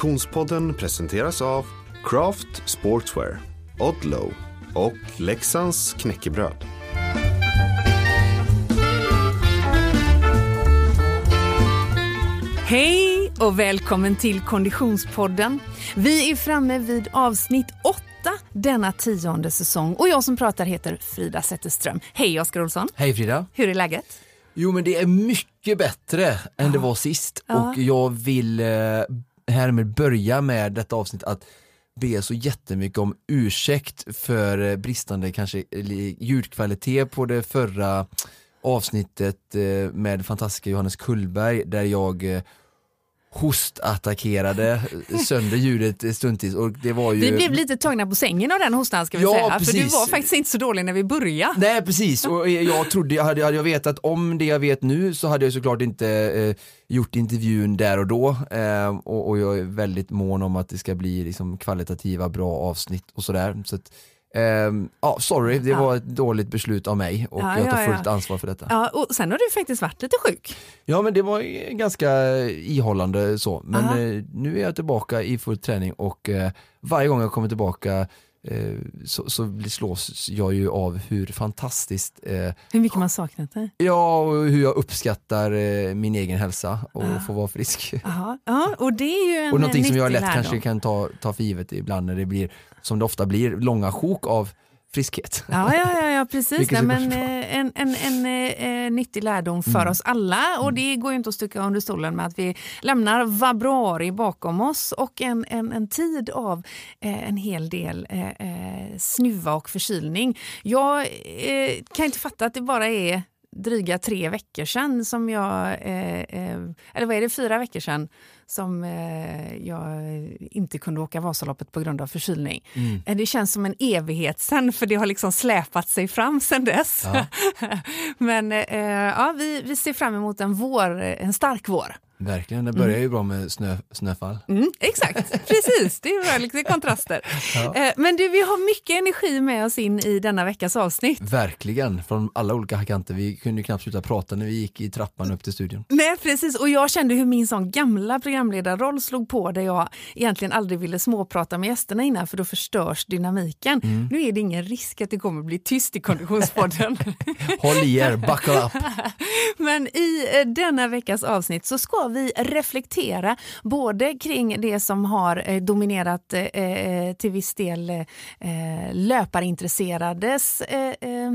Konditionspodden presenteras av Craft Sportswear, Odlow och Leksands knäckebröd. Hej och välkommen till Konditionspodden. Vi är framme vid avsnitt åtta denna tionde säsong och jag som pratar heter Frida Zetterström. Hej Oskar Olsson. Hej Frida. Hur är läget? Jo men det är mycket bättre än det var sist Ja. och jag vill eh, härmed börja med detta avsnitt att be så jättemycket om ursäkt för eh, bristande kanske eh, ljudkvalitet på det förra avsnittet eh, med fantastiska Johannes Kullberg där jag hostattackerade sönder ljudet stundtid och det var ju Vi blev lite tagna på sängen av den hostan ska vi Ja, säga. För du precis. var faktiskt inte så dålig när vi började. Nej precis, och jag trodde, hade, hade jag vetat om det jag vet nu så hade jag såklart inte eh, gjort intervjun där och då eh, och, och jag är väldigt mån om att det ska bli liksom, kvalitativa bra avsnitt och sådär. Så att, ehm, ja, sorry, det Ja. var ett dåligt beslut av mig och Ja, jag tar fullt ansvar för detta. Ja, och sen har du faktiskt varit lite sjuk. Ja men det var ganska ihållande så, men Aha. eh, nu är jag tillbaka i full träning och eh, varje gång jag kommer tillbaka så, så blir- slås jag ju av hur fantastiskt eh, Hur mycket man saknat det. Ja, och hur jag uppskattar eh, min egen hälsa och Ja. få vara frisk. Jaha. Ja, och det är ju en Och någonting som jag lätt lärdom. kanske kan ta, ta för givet ibland när det blir, som det ofta blir, långa sjok av friskhet. Ja, ja, ja, ja precis. Nej, men, eh, en en, en eh, eh, nyttig lärdom för Mm. oss alla och det går ju inte att sticka under stolen med att vi lämnar vabruari bakom oss och en, en, en tid av eh, en hel del eh, snuva och förkylning. Jag eh, kan inte fatta att det bara är dryga tre veckor sedan som jag, eh, eh, eller vad är det, fyra veckor sedan som eh, jag inte kunde åka Vasaloppet på grund av förkylning. Mm. Eh, Det känns som en evighet sen för det har liksom släpat sig fram sen dess. Ja. Men eh, ja, vi, vi ser fram emot en vår, en stark vår. Verkligen, det börjar ju bra med snö, snöfall. Mm, exakt, precis. Det är lite kontraster. Ja. Eh, Men du, vi har mycket energi med oss in i denna veckas avsnitt. Verkligen, från alla olika kanter. Vi kunde knappt sluta prata när vi gick i trappan upp till studion. Nej, precis. Och jag kände hur min sån gamla programledarroll slog på där jag egentligen aldrig ville småprata med gästerna innan för då förstörs dynamiken. Mm. Nu är det ingen risk att det kommer bli tyst i Konditionspodden. Håll i er, buckle up! Men i eh, denna veckas avsnitt så ska vi reflektera både kring det som har eh, dominerat eh, eh, till viss del eh, löparintresserades eh, eh,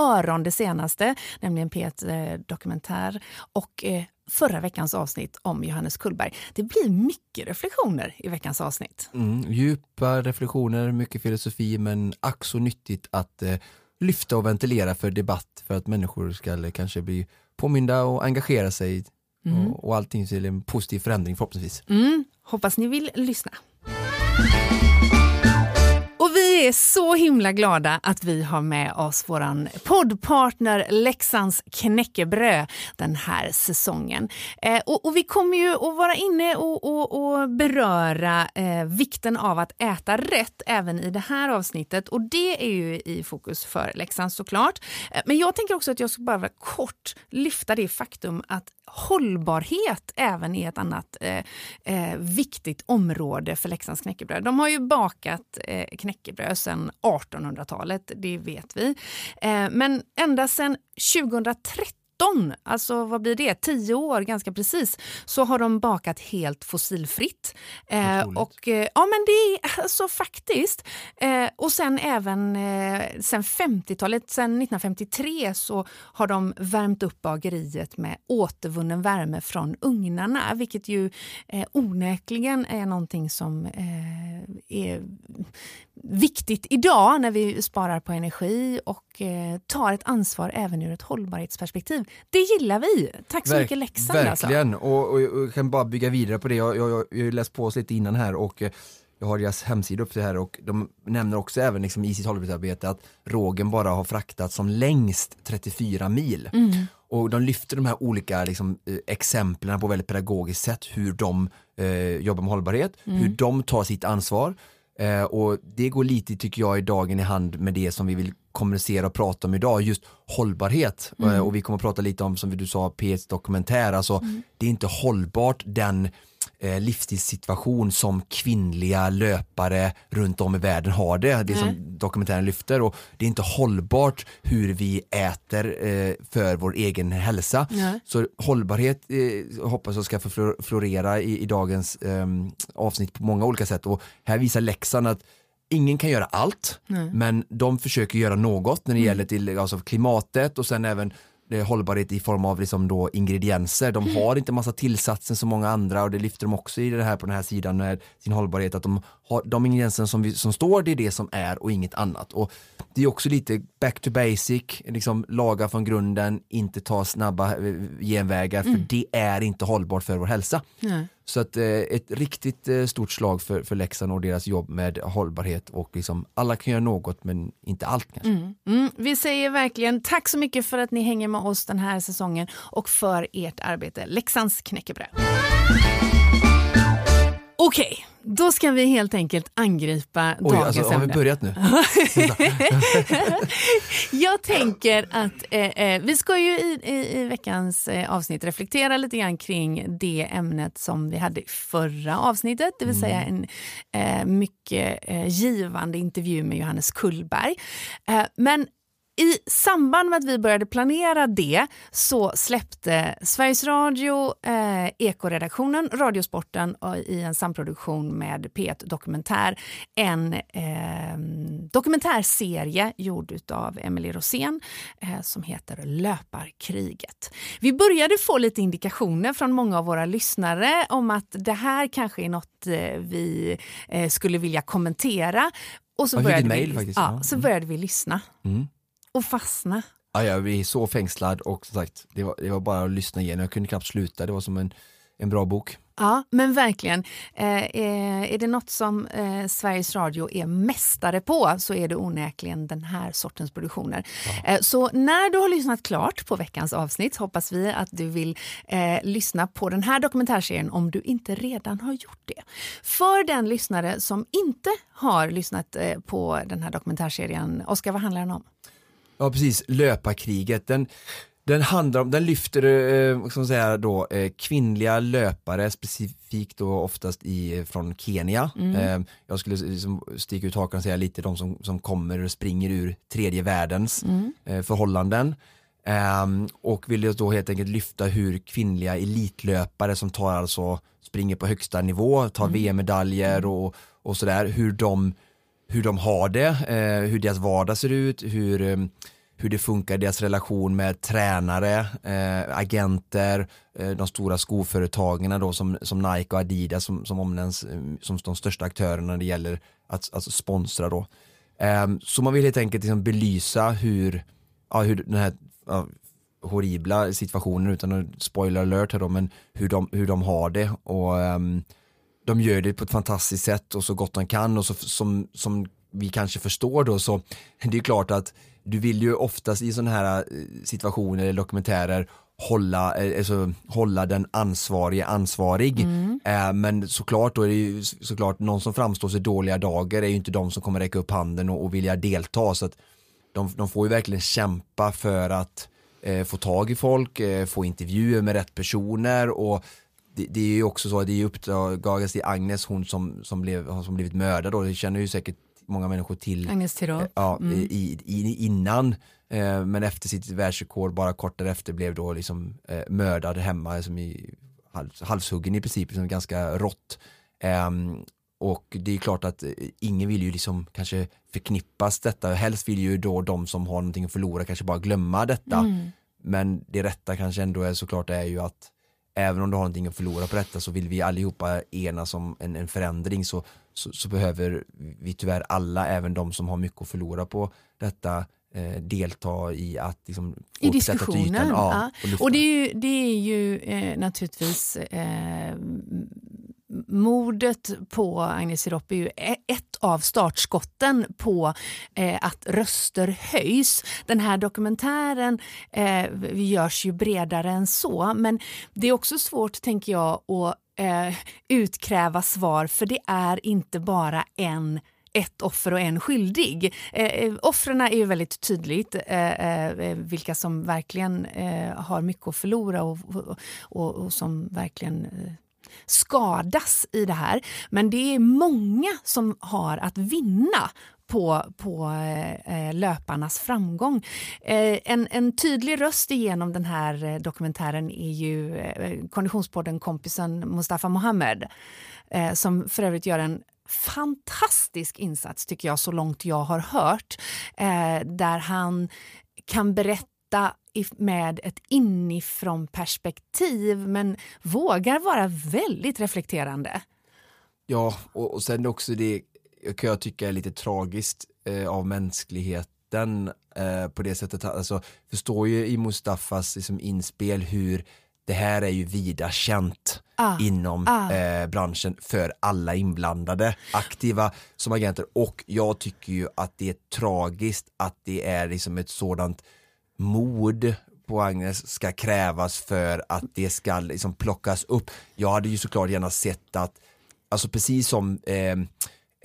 öron det senaste, nämligen P1 eh, Dokumentär och eh, förra veckans avsnitt om Johannes Kullberg. Det blir mycket reflektioner i veckans avsnitt. Mm, djupa reflektioner, mycket filosofi men ack så nyttigt att eh, lyfta och ventilera för debatt för att människor ska eh, kanske bli påminda och engagera sig och, och allting till en positiv förändring förhoppningsvis. Mm, hoppas ni vill lyssna. Och vi är så himla glada att vi har med oss våran poddpartner Leksands knäckebröd den här säsongen. Eh, och, och vi kommer ju att vara inne och, och, och beröra eh, vikten av att äta rätt även i det här avsnittet och det är ju i fokus för Leksand såklart. Eh, men jag tänker också att jag ska bara kort lyfta det faktum att hållbarhet även är ett annat eh, eh, viktigt område för Leksands knäckebröd. De har ju bakat eh, knäckebröd sedan 1800-talet, det vet vi. Eh, men ända sedan 2013 alltså vad blir det, tio år ganska precis, så har de bakat helt fossilfritt. Eh, och, eh, ja men det är alltså faktiskt. Eh, och sen även eh, sen 50-talet, sen 1953 så har de värmt upp bageriet med återvunnen värme från ugnarna, vilket ju eh, onekligen är någonting som eh, är viktigt idag när vi sparar på energi och eh, tar ett ansvar även ur ett hållbarhetsperspektiv. Det gillar vi. Tack så Verk- mycket Leksand. Alltså. Verkligen, och, och, och jag kan bara bygga vidare på det. Jag, har läst på oss lite innan här och eh, jag har deras hemsida upp det här och de nämner också även liksom i sitt hållbarhetsarbete att rågen bara har fraktat som längst 34 mil. Mm. Och de lyfter de här olika liksom, eh, exemplen på väldigt pedagogiskt sätt hur de eh, jobbar med hållbarhet, Mm. hur de tar sitt ansvar. Eh, och det går lite tycker jag i dagen i hand med det som vi vill kommunicera och prata om idag, just hållbarhet. Mm. Eh, och vi kommer att prata lite om, som du sa, P1 dokumentär, alltså det är inte hållbart den eh, livsstilssituation som kvinnliga löpare runt om i världen har det. Det som dokumentären lyfter och det är inte hållbart hur vi äter eh, för vår egen hälsa. Nej. Så hållbarhet eh, hoppas jag ska få flor- florera i, i dagens eh, avsnitt på många olika sätt och här visar Leksand att ingen kan göra allt men de försöker göra något när det gäller till alltså, klimatet och sen även hållbarhet i form av liksom då ingredienser. De har inte massa tillsatser som många andra och det lyfter de också i det här på den här sidan med sin hållbarhet att de har de ingredienser som, vi, som står det är det som är och inget annat. Och det är också lite back to basic, liksom laga från grunden, inte ta snabba eh, genvägar för det är inte hållbart för vår hälsa. Nej. Så att, eh, ett riktigt eh, stort slag för, för Leksand och deras jobb med hållbarhet och liksom, alla kan göra något men inte allt kanske. Mm, mm. vi säger verkligen tack så mycket för att ni hänger med oss den här säsongen och för ert arbete. Leksands knäckebröd. Okej, då ska vi helt enkelt angripa Oj, dagens alltså, har vi ämne. börjat nu? Jag tänker att eh, eh, vi ska ju i, i, i veckans eh, avsnitt reflektera lite grann kring det ämnet som vi hade i förra avsnittet, det vill säga en eh, mycket eh, givande intervju med Johannes Kullberg. Eh, men i samband med att vi började planera det så släppte Sveriges Radio, eh, Ekoredaktionen, Radiosporten i en samproduktion med P1 Dokumentär en eh, dokumentärserie gjord av Emily Rosén eh, som heter Löparkriget. Vi började få lite indikationer från många av våra lyssnare om att det här kanske är något eh, vi eh, skulle vilja kommentera. Och så, började vi, mejl faktiskt, ja, ja. så började vi lyssna Mm. Och fastna. Ja, jag blir så fängslad och som sagt, det var, det var bara att lyssna igen. Jag kunde knappt sluta, det var som en, en bra bok. Ja, men verkligen. Eh, eh, är det något som eh, Sveriges Radio är mästare på så är det onekligen den här sortens produktioner. Eh, så när du har lyssnat klart på veckans avsnitt hoppas vi att du vill eh, lyssna på den här dokumentärserien om du inte redan har gjort det. För den lyssnare som inte har lyssnat på den här dokumentärserien, Oskar, vad handlar den om? Ja precis, löparkriget. Den, den, handlar om, den lyfter eh, man säga då, eh, kvinnliga löpare, specifikt då oftast i, från Kenya. Eh, jag skulle liksom sticka ut hakan och säga lite de som, som kommer och springer ur tredje världens eh, förhållanden. Ehm, och vill då helt enkelt lyfta hur kvinnliga elitlöpare som tar alltså, springer på högsta nivå, tar VM-medaljer och, och sådär, hur de hur de har det, eh, hur deras vardag ser ut, hur, eh, hur det funkar, deras relation med tränare, eh, agenter, eh, de stora skoföretagen då som, som Nike och Adidas som, som omnämns eh, som de största aktörerna när det gäller att alltså sponsra då. Eh, så man vill helt enkelt liksom belysa hur, ja, hur den här ja, horribla situationen utan att spoiler alert här då, men hur de, hur de har det och ehm, de gör det på ett fantastiskt sätt och så gott de kan och så, som, som vi kanske förstår då så det är klart att du vill ju oftast i sådana här eh, situationer eller dokumentärer hålla, eh, alltså, hålla den ansvarige ansvarig. Eh, men såklart då är det ju såklart någon som framstår sig dåliga dagar är ju inte de som kommer räcka upp handen och, och vilja delta så att de, de får ju verkligen kämpa för att eh, få tag i folk, eh, få intervjuer med rätt personer och det, det är ju också så att det är uppdagas till Agnes, hon som, som, blev, som blivit mördad då, det känner ju säkert många människor till Agnes Tirol. ja, i, i, innan eh, men efter sitt världsrekord bara kort därefter blev då liksom eh, mördad hemma som i hals, halshuggen i princip, liksom ganska rått. Ehm, och det är klart att eh, ingen vill ju liksom kanske förknippas detta, helst vill ju då de som har någonting att förlora kanske bara glömma detta. Men det rätta kanske ändå är såklart är ju att även om du har någonting att förlora på detta så vill vi allihopa enas om en, en förändring så, så, så behöver vi tyvärr alla, även de som har mycket att förlora på detta, eh, delta i att liksom, I diskussionen. ytan. Ja, ja. och. Och det är ju, det är ju eh, naturligtvis eh, mordet på Agnes Sirop är ju e- ett av startskotten på eh, att röster höjs. Den här dokumentären eh, görs ju bredare än så men det är också svårt, tänker jag, att eh, utkräva svar för det är inte bara en ett offer och en skyldig. Eh, eh offren är ju väldigt tydligt eh, eh, vilka som verkligen eh, har mycket att förlora och, och, och, och som verkligen eh, skadas i det här. Men det är många som har att vinna på, på eh, eh, löparnas framgång. Eh, en, en tydlig röst igenom den här eh, dokumentären är ju eh, Konditionspodden kompisen Mustafa Mohamed eh, som för övrigt gör en fantastisk insats tycker jag så långt jag har hört eh, där han kan berätta med ett inifrån perspektiv men vågar vara väldigt reflekterande. Ja, och, och sen också det kan jag tycka är lite tragiskt eh, av mänskligheten eh, på det sättet. Alltså, förstår ju i Mustafas liksom, inspel hur det här är ju vida känt ah, inom ah. Eh, branschen för alla inblandade, aktiva som agenter och jag tycker ju att det är tragiskt att det är liksom ett sådant mod på Agnes ska krävas för att det ska liksom plockas upp. Jag hade ju såklart gärna sett att, alltså precis som eh,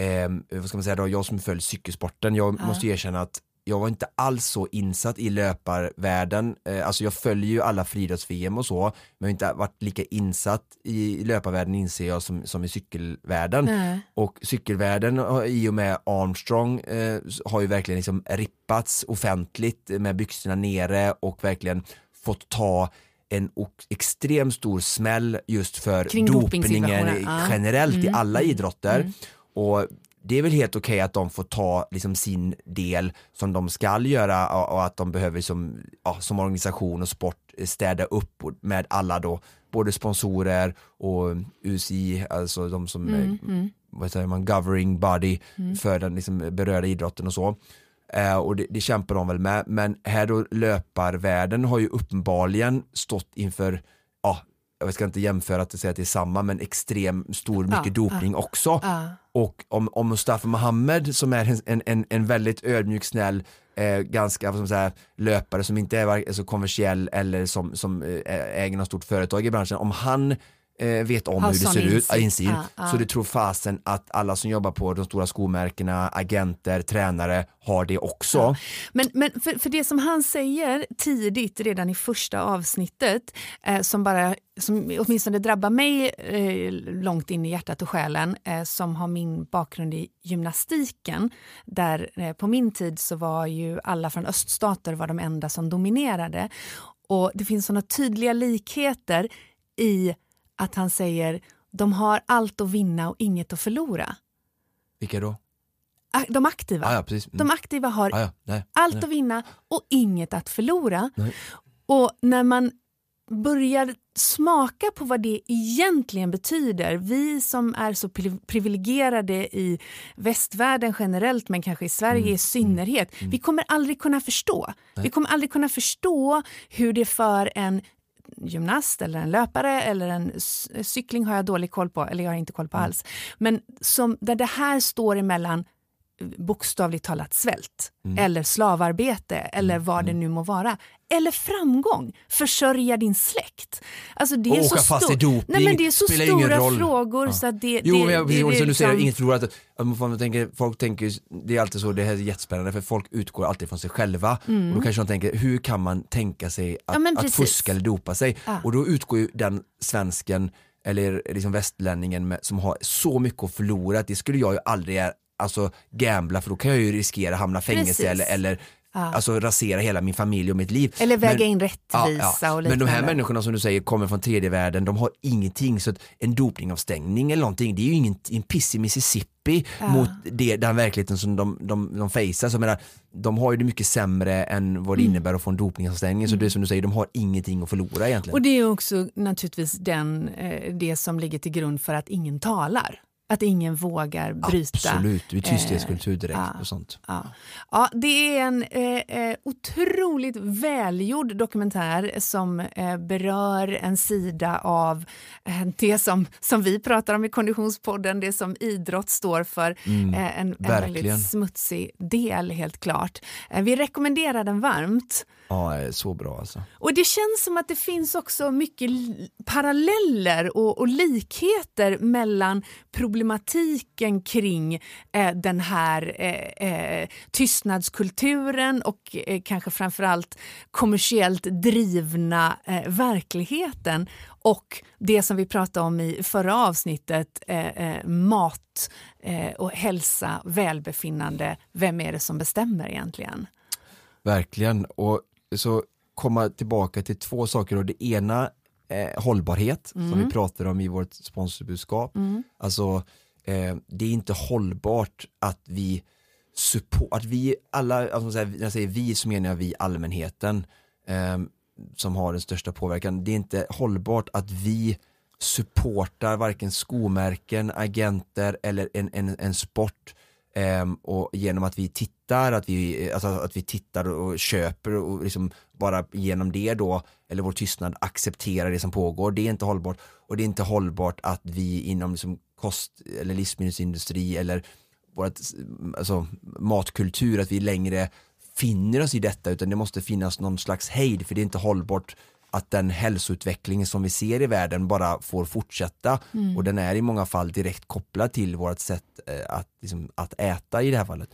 eh, vad ska man säga då, jag som följer cykelsporten, jag ja. måste erkänna att jag var inte alls så insatt i löparvärlden, eh, alltså jag följer ju alla friidrotts-VM och så, men jag har inte varit lika insatt i löparvärlden inser jag som, som i cykelvärlden. Nej. Och cykelvärlden i och med Armstrong eh, har ju verkligen liksom rippats offentligt med byxorna nere och verkligen fått ta en extremt stor smäll just för Kring dopningen generellt mm. i alla mm. idrotter. Mm. Och det är väl helt okej okay att de får ta liksom sin del som de ska göra och, att de behöver som, ja, som organisation och sport städa upp med alla då, både sponsorer och UCI, alltså de som mm, är, mm. vad säger man, governing body mm. för den liksom berörda idrotten och så. Eh, och det, det kämpar de väl med, men här då löparvärlden har ju uppenbarligen stått inför jag ska inte jämföra att säga att det är samma, men extrem stor, mycket ja, dopning ja, också. Ja. Och om, om Mustafa Mohamed som är en, en, en väldigt ödmjuk, snäll, eh, ganska vad säga, löpare som inte är så kommersiell eller som, som eh, äger något stort företag i branschen, om han eh, vet om hur det ser ut, insyn. Ja, ja. så det tror fasen att alla som jobbar på de stora skomärkena, agenter, tränare har det också. Men, men för, för det som han säger tidigt, redan i första avsnittet, eh, som bara som åtminstone drabbar mig eh, långt in i hjärtat och själen, eh, som har min bakgrund i gymnastiken, där eh, på min tid så var ju alla från öststater var de enda som dominerade. Och det finns såna tydliga likheter i att han säger de har allt att vinna och inget att förlora. Vilka då? De aktiva. Ah, ja, mm. De aktiva har ah, ja. nej, allt nej. att vinna och inget att förlora. Nej. Och när man börjar smaka på vad det egentligen betyder, vi som är så privilegierade i västvärlden generellt men kanske i Sverige mm. i synnerhet, mm. vi kommer aldrig kunna förstå. Nej. Vi kommer aldrig kunna förstå hur det för en gymnast eller en löpare eller en cykling har jag dålig koll på, eller jag har inte koll på mm. alls. Men som, där det här står emellan bokstavligt talat svält mm. eller slavarbete eller mm. vad det mm. nu må vara. Eller framgång, försörja din släkt. Alltså det är och så åka fast i doping, Nej, men det är så stora frågor. Ja. Så att det, jo, det, men jag, det, det, som du säger, liksom... inget förlorat. Man tänker, folk tänker, det är alltid så, det här är jättespännande för folk utgår alltid från sig själva. Mm. Och då kanske de tänker, hur kan man tänka sig att, ja, att fuska eller dopa sig? Ja. Och då utgår ju den svensken eller liksom västlänningen med, som har så mycket att förlora, det skulle jag ju aldrig alltså gambla för då kan jag ju riskera hamna fängelse eller, eller Ja. Alltså rasera hela min familj och mitt liv. Eller väga men, in rättvisa ja, ja. och liknande. Men de här människorna som du säger kommer från tredje världen, de har ingenting. Så en dopningavstängning eller någonting, det är ju ingen en piss i Mississippi mot det, den verkligheten som de, de, de. Så menar, de har ju det mycket sämre än vad det mm. innebär att få en dopningsavstängning. Så det är som du säger, de har ingenting att förlora egentligen. Och det är också naturligtvis den, eh, det som ligger till grund för att ingen talar. Att ingen vågar bryta. Absolut, är tysthetskultur direkt eh, och sånt. Ja. ja, det är en eh, eh, otroligt välgjord dokumentär som eh, berör en sida av eh, det som, som vi pratar om i Konditionspodden, det som idrott står för. Mm, eh, en, en väldigt smutsig del, helt klart. vi rekommenderar den varmt. Ja, så bra alltså. Och det känns som att det finns också mycket paralleller och, och likheter mellan problem problematiken kring eh, den här eh, eh, tystnadskulturen och eh, kanske framförallt kommersiellt drivna eh, verkligheten och det som vi pratade om i förra avsnittet, eh, eh, mat eh, och hälsa, välbefinnande. Vem är det som bestämmer egentligen? Verkligen, och så komma tillbaka till två saker och det ena eh, hållbarhet mm. som vi pratar om i vårt sponsorbudskap. Mm. Alltså eh, det är inte hållbart att vi support, att vi alla, alltså, när jag säger vi så menar jag vi allmänheten eh, som har den största påverkan. Det är inte hållbart att vi supportar varken skomärken, agenter eller en, en, en sport Um, och genom att vi tittar, att vi, eh, alltså att vi tittar och köper och liksom bara genom det då, eller vår tystnad accepterar det som pågår, det är inte hållbart. Och det är inte hållbart att vi inom liksom kost eller livsmedelsindustri eller vårt, alltså, matkultur, att vi längre finner oss i detta utan det måste finnas någon slags hejd för det är inte hållbart att den hälsoutvecklingen som vi ser i världen bara får fortsätta mm. och den är i många fall direkt kopplad till vårt sätt eh, att, liksom, att äta i det här fallet.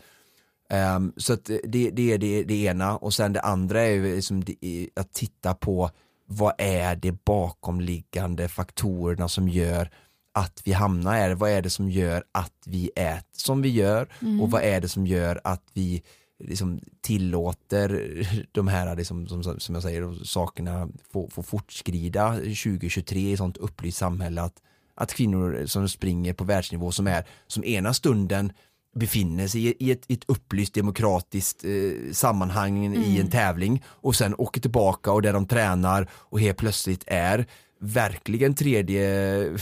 Um, så det, det är det, det, ena och sen det andra är ju liksom det, att titta på vad är det bakomliggande faktorerna som gör att vi hamnar här, vad är det som gör att vi äter som vi gör mm. och vad är det som gör att vi liksom tillåter de här, liksom, som, som jag säger, sakerna få, få fortskrida 2023 i sånt upplyst samhälle att, att kvinnor som springer på världsnivå som är, som ena stunden befinner sig i, i ett, i ett upplyst demokratiskt eh, sammanhang mm. i en tävling och sen åker tillbaka och där de tränar och helt plötsligt är verkligen tredje eh,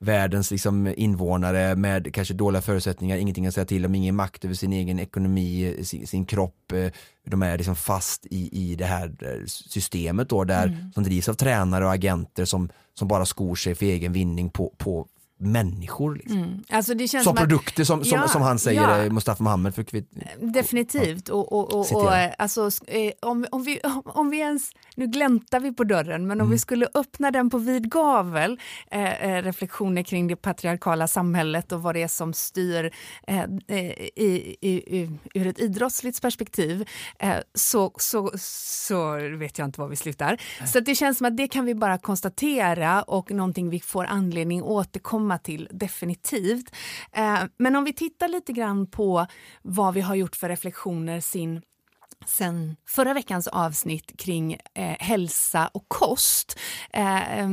världens liksom invånare med kanske dåliga förutsättningar, ingenting att säga till om, ingen makt över sin egen ekonomi, sin, sin kropp. Eh, de är liksom fast i, i det här eh, systemet då där, mm. som drivs av tränare och agenter som, som bara skor sig för egen vinning på, på människor. Liksom. Mm. Alltså det känns som, som produkter som, som, ja, som han säger, ja. Eh, Mustafa Mohamed. För kvitt, Definitivt. Ja. Och, och, och, och alltså, om, om, vi, om vi ens, nu gläntar vi på dörren, men om mm. vi skulle öppna den på vid gavel, eh, reflektioner kring det patriarkala samhället och vad det är som styr eh, i, i, i, ur ett idrottsligt perspektiv, eh, så, så, så vet jag inte var vi slutar. Så det känns som att det kan vi bara konstatera och någonting vi får anledning återkomma återkomma till definitivt. Eh, men om vi tittar lite grann på vad vi har gjort för reflektioner sin sen förra veckans avsnitt kring eh, hälsa och kost. Eh,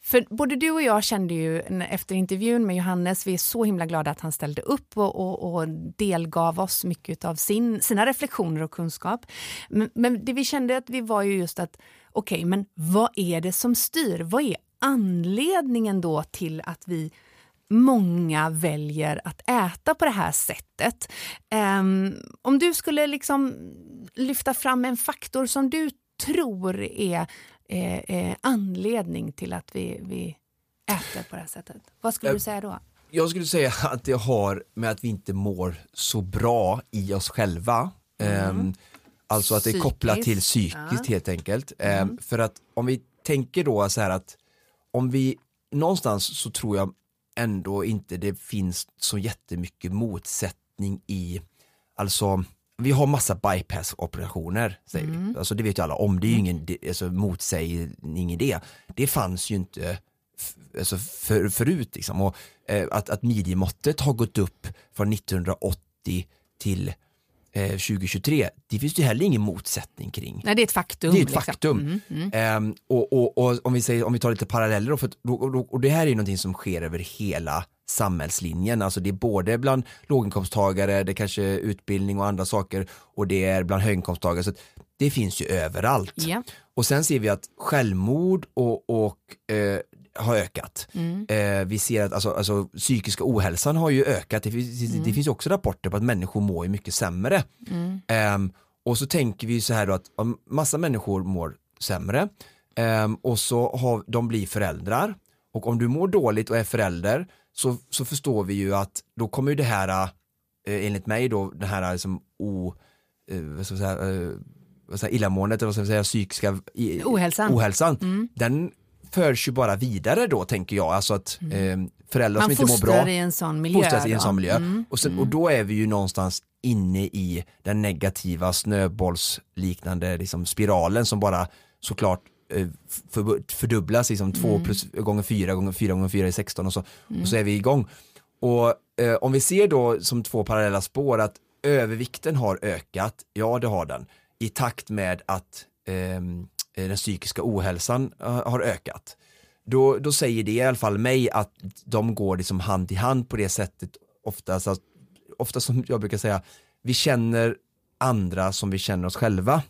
för både du och jag kände ju efter intervjun med Johannes, vi är så himla glada att han ställde upp och, och, och delgav oss mycket av sin, sina reflektioner och kunskap. Men, men, det vi kände att vi var ju just att okej, okay, men vad är det som styr? Vad är anledningen då till att vi många väljer att äta på det här sättet. Um, om du skulle liksom lyfta fram en faktor som du tror är eh, eh, anledning till att vi, vi äter på det här sättet, vad skulle du säga då? Jag skulle säga att det har med att vi inte mår så bra i oss själva. Mm. Um, alltså att det är kopplat till psykiskt ja. helt enkelt. Um, mm. För att om vi tänker då så här att om vi, någonstans så tror jag ändå inte det finns så jättemycket motsättning i, alltså vi har massa bypass-operationer, säger mm. vi. Alltså det vet ju alla om, det är ju ingen alltså, motsägning i det. Det fanns ju inte alltså, för, förut liksom. Och, eh, att, att midjemåttet har gått upp från 1980 till 2023, eh, det finns det heller ingen motsättning kring. Nej, det är ett faktum. Det är ett liksom. faktum. Mm, mm. Ehm, och, och, och, om, vi säger, om vi tar lite paralleller, då, för då, och det här är ju någonting som sker över hela samhällslinjen, alltså det är både bland låginkomsttagare, det är kanske utbildning och andra saker och det är bland höginkomsttagare, så det finns ju överallt. Yeah. Och sen ser vi att självmord och, och eh, har ökat. Mm. Eh, vi ser att alltså, alltså, psykiska ohälsan har ju ökat. Det, finns, mm. det finns också rapporter på att människor mår mycket sämre. Mm. Eh, och så tänker vi så här då att massa människor mår sämre eh, och så har, de blir föräldrar och om du mår dåligt och är förälder så, så förstår vi ju att då kommer ju det här eh, enligt mig då det här liksom o, eh, vad ska jag säga, eh, vad säga, illamåendet eller vad ska jag säga, psykiska ohälsan, ohälsan mm. den förs ju bara vidare då tänker jag, alltså att eh, föräldrar som inte mår bra i en sån miljö. fostras i en sån miljö. Mm. Och, sen, och då är vi ju någonstans inne i den negativa snöbollsliknande liksom, spiralen som bara såklart eh, för, fördubblas, liksom 2 plus gånger 4 gånger 4 gånger 4 är 16 och så, och så är vi igång. Och eh, om vi ser då som två parallella spår att övervikten har ökat, ja det har den, i takt med att ehm, den psykiska ohälsan eh, har ökat. Då, då säger det i alla fall mig att de går liksom hand i hand på det sättet oftast, att, ofta som jag brukar säga, vi känner andra som vi känner oss själva.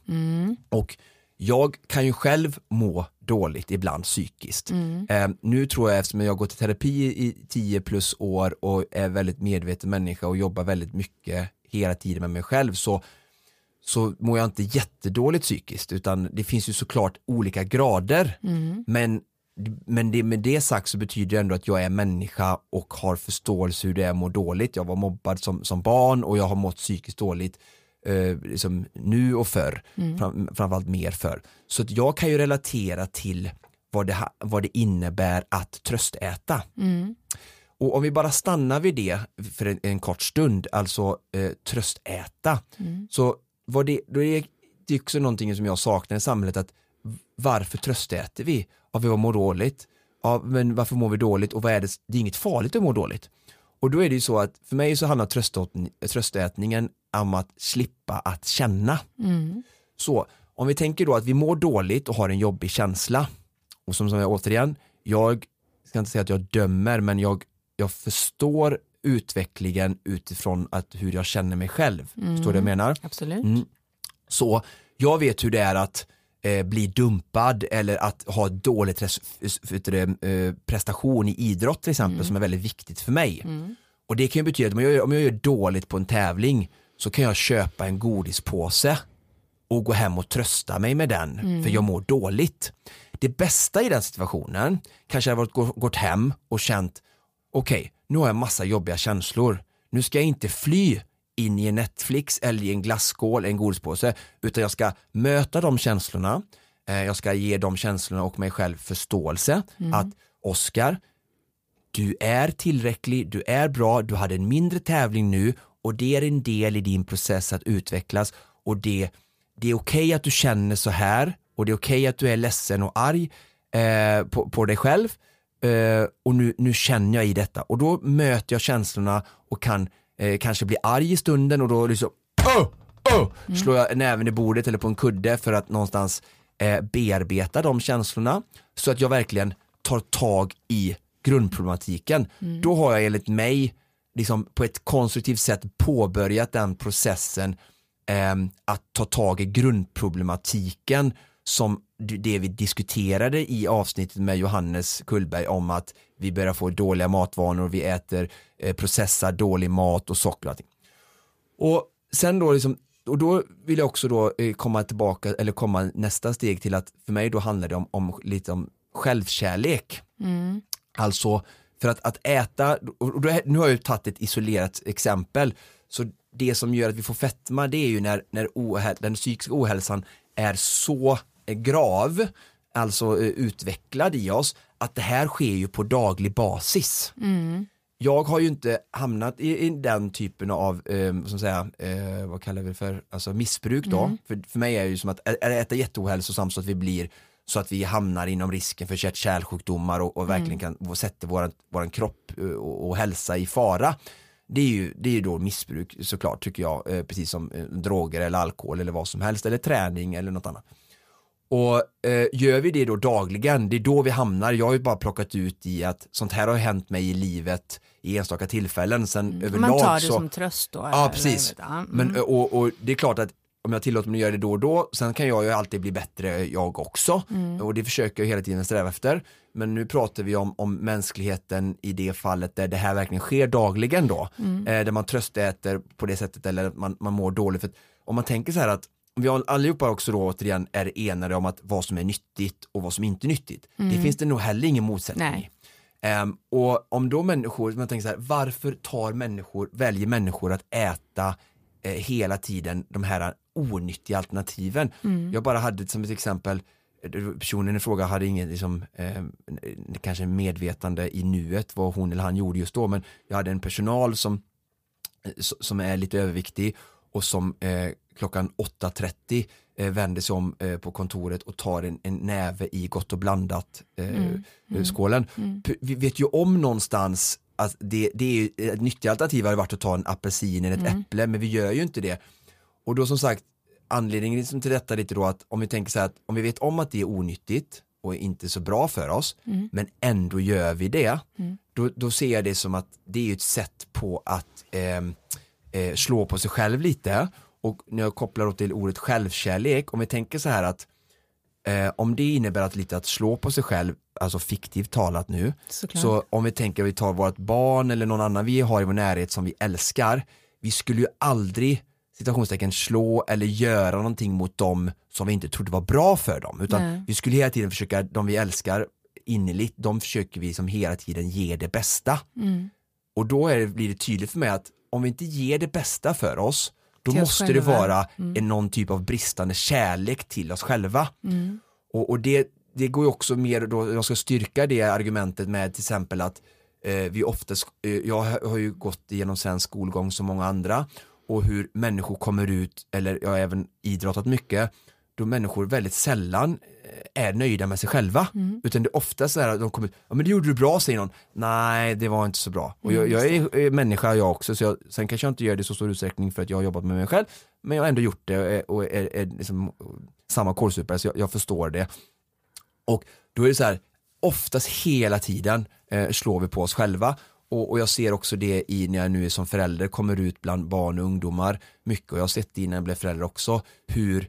Och jag kan ju själv må dåligt ibland psykiskt. Eh, nu tror jag eftersom jag har gått i terapi i 10 plus år och är väldigt medveten människa och jobbar väldigt mycket hela tiden med mig själv så så mår jag inte jättedåligt psykiskt utan det finns ju såklart olika grader. Men, men det, med det sagt så betyder det ändå att jag är människa och har förståelse hur det är att må dåligt. Jag var mobbad som, som barn och jag har mått psykiskt dåligt eh, liksom nu och förr, fram, framförallt mer förr. Så att jag kan ju relatera till vad det, vad det innebär att tröstäta. Och om vi bara stannar vid det för en, en kort stund, alltså eh, tröstäta, så var det, då är det också någonting som jag saknar i samhället, att varför tröstäter vi? Ja, vi mår dåligt. Ja, men varför mår vi dåligt och vad är det? Det är inget farligt att må dåligt. Och då är det ju så att för mig så handlar tröstätning, tröstätningen om att slippa att känna. Så om vi tänker då att vi mår dåligt och har en jobbig känsla och som, som jag återigen, jag ska inte säga att jag dömer men jag, jag förstår utvecklingen utifrån att hur jag känner mig själv. Förstår du vad jag menar? Absolut. Mm. Så jag vet hur det är att eh, bli dumpad eller att ha det, eh, prestation i idrott till exempel som är väldigt viktigt för mig. Och det kan ju betyda att om jag, gör- om jag gör dåligt på en tävling så kan jag köpa en godispåse och gå hem och trösta mig med den för jag mår dåligt. Det bästa i den situationen kanske hade varit gå- gått hem och känt okej, nu har jag massa jobbiga känslor. Nu ska jag inte fly in i en Netflix eller i en glasskål, en godispåse, utan jag ska möta de känslorna. Eh, Jag ska ge de känslorna och mig själv förståelse att Oskar, du är tillräcklig, du är bra, du hade en mindre tävling nu och det är en del i din process att utvecklas och det, det är okej att du känner så här och det är okej att du är ledsen och arg eh, på, på dig själv eh, och nu, nu känner jag i detta. Och då möter jag känslorna och kan eh, kanske bli arg i stunden och då liksom oh, oh, slår jag näven i bordet eller på en kudde för att någonstans eh, bearbeta de känslorna. Så att jag verkligen tar tag i grundproblematiken. Då har jag enligt mig liksom på ett konstruktivt sätt påbörjat den processen ehm, att ta tag i grundproblematiken som det vi diskuterade i avsnittet med Johannes Kullberg om att vi börjar få dåliga matvanor, vi äter eh, processad dålig mat och socker och allting. Och sen då liksom, och då vill jag också då eh, komma tillbaka, eller komma nästa steg till att för mig då handlar det om, om lite om självkärlek. Alltså för att, att äta, och då, nu har jag ju tagit ett isolerat exempel, så det som gör att vi får fetma det är ju när, när ohäl, den psykiska ohälsan är så grav, alltså eh, utvecklad i oss, att det här sker ju på daglig basis. Jag har ju inte hamnat i, i den typen av, eh, som säga, eh, vad kallar vi det för, alltså missbruk då. För, för mig är det ju som att ä- äta jätteohälsosamt så att vi blir så att vi hamnar inom risken för hjärt-kärlsjukdomar och, och verkligen kan och sätter våran, våran kropp eh, och, och hälsa i fara. Det är ju, det är ju då missbruk såklart tycker jag, eh, precis som eh, droger eller alkohol eller vad som helst, eller träning eller något annat. Och eh, gör vi det då dagligen, det är då vi hamnar, jag har ju bara plockat ut i att sånt här har hänt mig i livet i enstaka tillfällen, sen överlag Man tar det så som tröst då? Ja precis, Ja, mm. men, och, och det är klart att om jag tillåter mig att göra det då och då, sen kan jag ju alltid bli bättre jag också Mm. och det försöker jag hela tiden sträva efter. Men nu pratar vi om, om mänskligheten i det fallet där det här verkligen sker dagligen då, Mm. eh, där man tröstäter på det sättet eller man, man mår dåligt. För om man tänker så här att vi allihopa också då återigen är enade om att vad som är nyttigt och vad som inte är nyttigt, det finns det nog heller ingen motsättning Mm. Nej. Ehm, och om då människor, man tänker så här, varför tar människor, väljer människor att äta eh, hela tiden de här onyttiga alternativen? Jag bara hade som ett exempel personen i fråga hade ingen liksom, eh, kanske medvetande i nuet vad hon eller han gjorde just då men jag hade en personal som, som är lite överviktig och som eh, klockan 8.30 eh, vänder sig om eh, på kontoret och tar en, en näve i gott och blandat eh, mm. Mm. skålen. Mm. Vi vet ju om någonstans att det, det är ett nyttigt alternativ hade varit att ta en apelsin eller ett mm. äpple men vi gör ju inte det. Och då som sagt anledningen liksom till detta lite då att om vi tänker så här att om vi vet om att det är onyttigt och inte så bra för oss mm. men ändå gör vi det då, då ser jag det som att det är ett sätt på att eh, eh, slå på sig själv lite och när jag kopplar då till ordet självkärlek om vi tänker så här att eh, om det innebär att lite att slå på sig själv alltså fiktivt talat nu Såklart. så om vi tänker att vi tar vårt barn eller någon annan vi har i vår närhet som vi älskar vi skulle ju aldrig citationstecken slå eller göra någonting mot dem som vi inte trodde var bra för dem. Utan Nej. vi skulle hela tiden försöka, de vi älskar innerligt, de försöker vi som hela tiden ge det bästa. Mm. Och då är det, blir det tydligt för mig att om vi inte ger det bästa för oss, då måste det vara mm. en, någon typ av bristande kärlek till oss själva. Mm. Och, och, det, det går ju också mer, då, jag ska styrka det argumentet med till exempel att eh, vi oftast, eh, jag har ju gått igenom svensk skolgång som många andra och hur människor kommer ut, eller jag har även idrottat mycket, då människor väldigt sällan eh, är nöjda med sig själva. Mm. Utan det är ofta så här att de kommer, ja men det gjorde du bra säger någon, nej det var inte så bra. Och jag, mm, jag är, är, människa jag också, så jag, sen kanske jag inte gör det i så stor utsträckning för att jag har jobbat med mig själv, men jag har ändå gjort det och är, är, är liksom samma kålsupare så jag, jag, förstår det. Och då är det så här, oftast hela tiden eh, slår vi på oss själva och, och, jag ser också det i när jag nu är som förälder kommer ut bland barn och ungdomar mycket och jag har sett det innan jag blev förälder också hur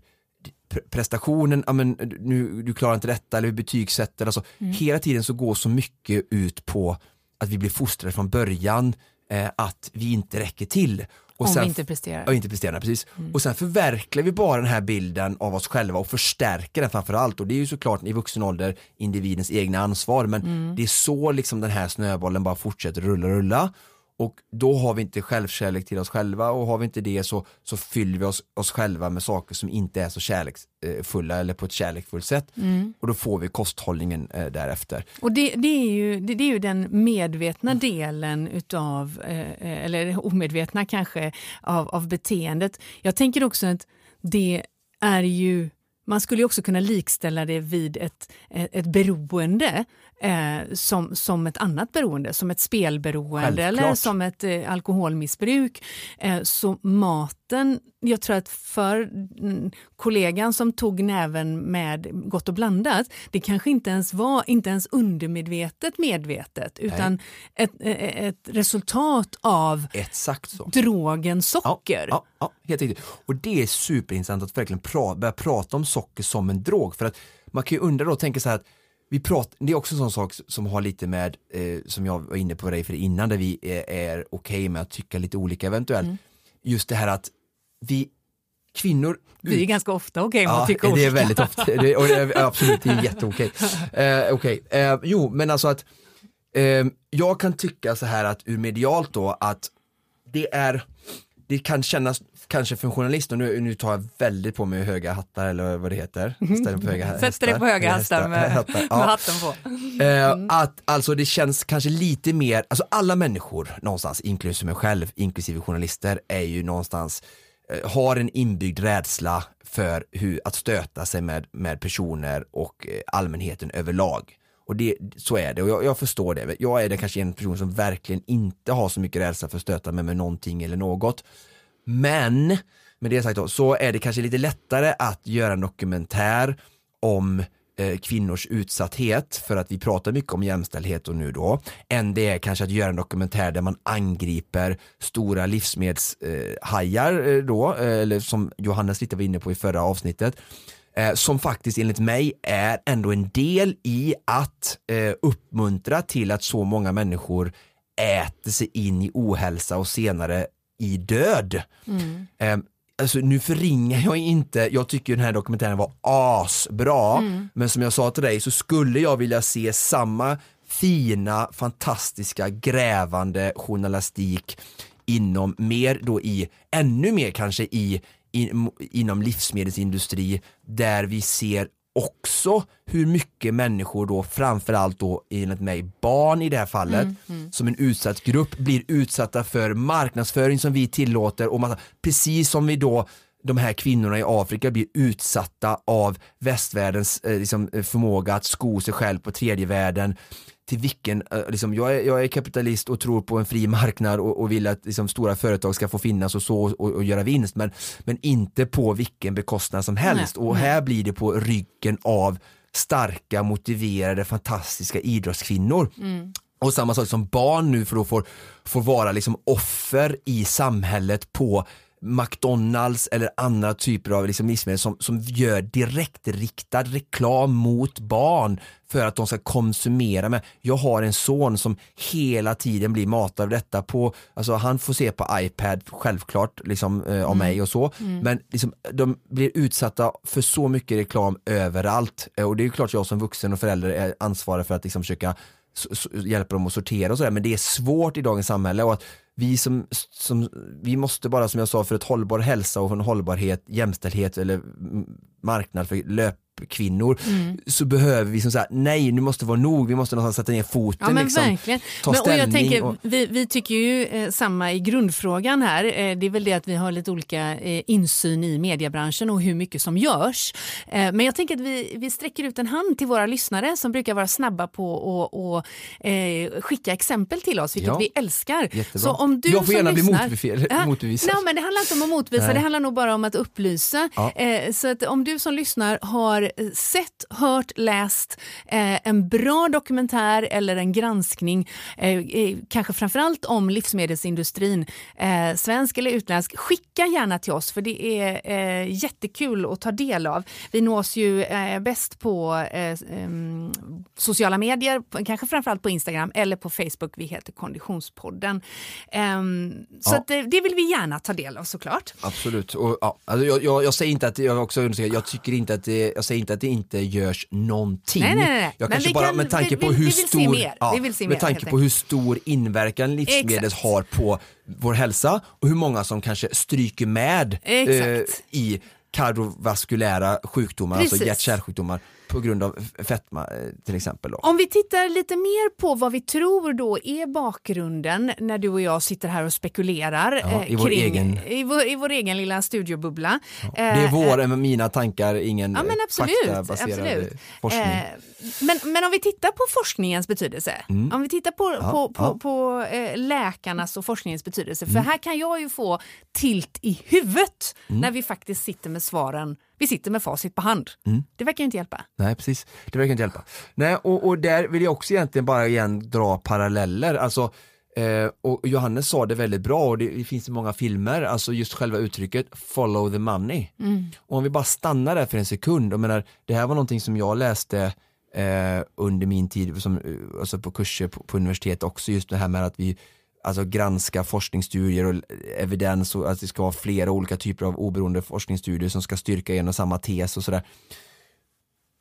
prestationen, ja men nu, du klarar inte detta eller vi betygsätter, alltså mm. hela tiden så går så mycket ut på att vi blir fostrade från början eh, att vi inte räcker till. Och Om sen, vi inte presterar. Och inte presterar, precis. Mm. Och sen förverkligar vi bara den här bilden av oss själva och förstärker den framförallt. Och det är ju såklart i vuxen ålder individens egna ansvar men mm. det är så liksom den här snöbollen bara fortsätter rulla rulla och då har vi inte självkärlek till oss själva och har vi inte det så, så fyller vi oss, oss själva med saker som inte är så kärleksfulla eller på ett kärleksfullt sätt mm. och då får vi kosthållningen eh, därefter. Och det, det, är ju, det, det, är ju den medvetna delen utav, eh, eller omedvetna kanske, av, av beteendet. Jag tänker också att det är ju man skulle också kunna likställa det vid ett, ett, ett beroende eh, som, som ett annat beroende, som ett spelberoende Självklart. eller som ett eh, alkoholmissbruk. Eh, så maten, jag tror att för mm, kollegan som tog näven med Gott och blandat, det kanske inte ens var inte ens undermedvetet medvetet utan ett, eh, ett, resultat av Exakt så. drogen socker. Ja, ja, ja, helt riktigt. Och det är superintressant att verkligen pra börja prata om socker som en drog för att man kan ju undra då, tänka så här att vi pratar, det är också en sån sak som har lite med, eh, som jag var inne på dig för innan, där vi är, är okej okay med att tycka lite olika eventuellt. Mm. Just det här att vi kvinnor... Vi är ganska ofta okej okay ja, olika. det är väldigt ofta, det, det är, absolut, det är jätteokej. Eh, okay. eh, jo, men alltså att eh, jag kan tycka så här att ur medialt då att det är, det kan kännas kanske för en journalist, och nu, nu tar jag väldigt på mig höga hattar eller vad det heter. Ställer på höga Sätter dig på höga hattar med, hattar, med hatten på. Eh, mm. att alltså det känns kanske lite mer, alltså alla människor någonstans, inklusive mig själv, inklusive journalister, är ju någonstans eh, Eh, har en inbyggd rädsla för hur, att stöta sig med, med personer och eh, allmänheten överlag. Och det, så är det och jag, jag, förstår det. Jag är det kanske en person som verkligen inte har så mycket rädsla för att stöta mig med någonting eller något. Men med det sagt då, så är det kanske lite lättare att göra en dokumentär om eh, kvinnors utsatthet för att vi pratar mycket om jämställdhet och nu då än det är kanske att göra en dokumentär där man angriper stora livsmedelshajar eh, då eller som Johannes lite var inne på i förra avsnittet eh, som faktiskt enligt mig är ändå en del i att uppmuntra till att så många människor äter sig in i ohälsa och senare i död. Mm. Alltså nu förringar jag inte, jag tycker den här dokumentären var asbra, mm. men som jag sa till dig så skulle jag vilja se samma fina, fantastiska, grävande journalistik inom mer då i, ännu mer kanske i, in, inom livsmedelsindustri där vi ser också hur mycket människor då, framförallt då enligt mig barn i det här fallet, Mm, som en utsatt grupp blir utsatta för marknadsföring som vi tillåter och massa, precis som vi då de här kvinnorna i Afrika blir utsatta av västvärldens eh, liksom, eh, förmåga att sko sig själv på tredje världen till vilken, eh, liksom, jag, är, jag är kapitalist och tror på en fri marknad och, och vill att liksom, stora företag ska få finnas och så och, och göra vinst men, men inte på vilken bekostnad som helst. Nej, och här blir det på ryggen av starka, motiverade, fantastiska idrottskvinnor. Och samma sak som barn nu för då får, får vara liksom offer i samhället på McDonalds eller andra typer av liksom livsmedel som, som gör direktriktad reklam mot barn för att de ska konsumera. Med. Jag har en son som hela tiden blir matad av detta på, alltså han får se på iPad självklart liksom, eh, av mig och så, men liksom, de blir utsatta för så mycket reklam överallt. Eh, och det är klart jag som vuxen och förälder är ansvarig för att liksom försöka hjälpa dem att sortera och sådär. Men det är svårt i dagens samhälle och att vi som, som, vi måste bara som jag sa för ett hållbar hälsa och en hållbarhet, jämställdhet eller mm, marknad för löpkvinnor så behöver vi som säga nej nu måste det vara nog, vi måste någonstans sätta ner foten Ja men liksom, verkligen. ta Men, och jag tänker, och- vi, vi tycker ju eh, samma i grundfrågan här. Eh, det är väl det att vi har lite olika eh, insyn i mediebranschen och hur mycket som görs. Eh, men jag tänker att vi, vi sträcker ut en hand till våra lyssnare som brukar vara snabba på att eh, skicka exempel till oss, vilket Ja. vi älskar. Jättebra. Så om du Jag får gärna bli lyssnar, motbefe- Ja, motbevisad. Nej, men det handlar inte om att motvisa, Nej. det handlar nog bara om att upplysa. Ja. Eh, så att om du som lyssnar har eh, sett, hört, läst eh, en bra dokumentär eller en granskning, eh, kanske framförallt om livsmedelsindustrin, eh, svensk eller utländsk, skicka gärna till oss för det är eh, jättekul att ta del av. Vi nås ju bäst på sociala medier, kanske framförallt på Instagram eller på Facebook. Vi heter Konditionspodden. Em, så Ja. eh, det vill vi gärna ta del av såklart. Absolut, och, ja, alltså jag, jag, jag säger inte att, jag också jag tycker inte att det, jag säger inte att det inte görs någonting. Nej, nej, nej. Jag kanske bara kan- med tanke på vi- hur vi stor, mer. ja, med tanke på hur stor inverkan livsmedel Exakt. har på vår hälsa och hur många som kanske stryker med eh, i kardiovaskulära sjukdomar, alltså Precis. hjärt-kärlsjukdomar på grund av fetma eh, till exempel. Då. Om vi tittar lite mer på vad vi tror då är bakgrunden när du och jag sitter här och spekulerar Ja, eh, i vår kring, egen- i, vår, i vår egen lilla studiobubbla. Det är Eh, våra, mina tankar, ingen Ja men eh, absolut. faktabaserad absolut. forskning. Eh, men, men om vi tittar på forskningens betydelse, om vi tittar på, Mm. Ja, på, på, ja. på eh, läkarnas och forskningens betydelse, Mm. för här kan jag ju få tilt i huvudet Mm. när vi faktiskt sitter med svaren, vi sitter med facit på hand. Mm. Det verkar ju inte hjälpa. Nej precis, det verkar inte hjälpa. Nej, och, och där vill jag också egentligen bara igen dra paralleller. Alltså, eh, och Johannes sa det väldigt bra och det, det finns i många filmer, alltså just själva uttrycket follow the money. Och om vi bara stannar där för en sekund, och menar, det här var någonting som jag läste eh, under min tid som, eh, alltså på kurser på, på universitet också, just det här med att vi alltså granska forskningsstudier och evidens och att det ska vara flera olika typer av oberoende forskningsstudier som ska styrka en och samma tes och sådär.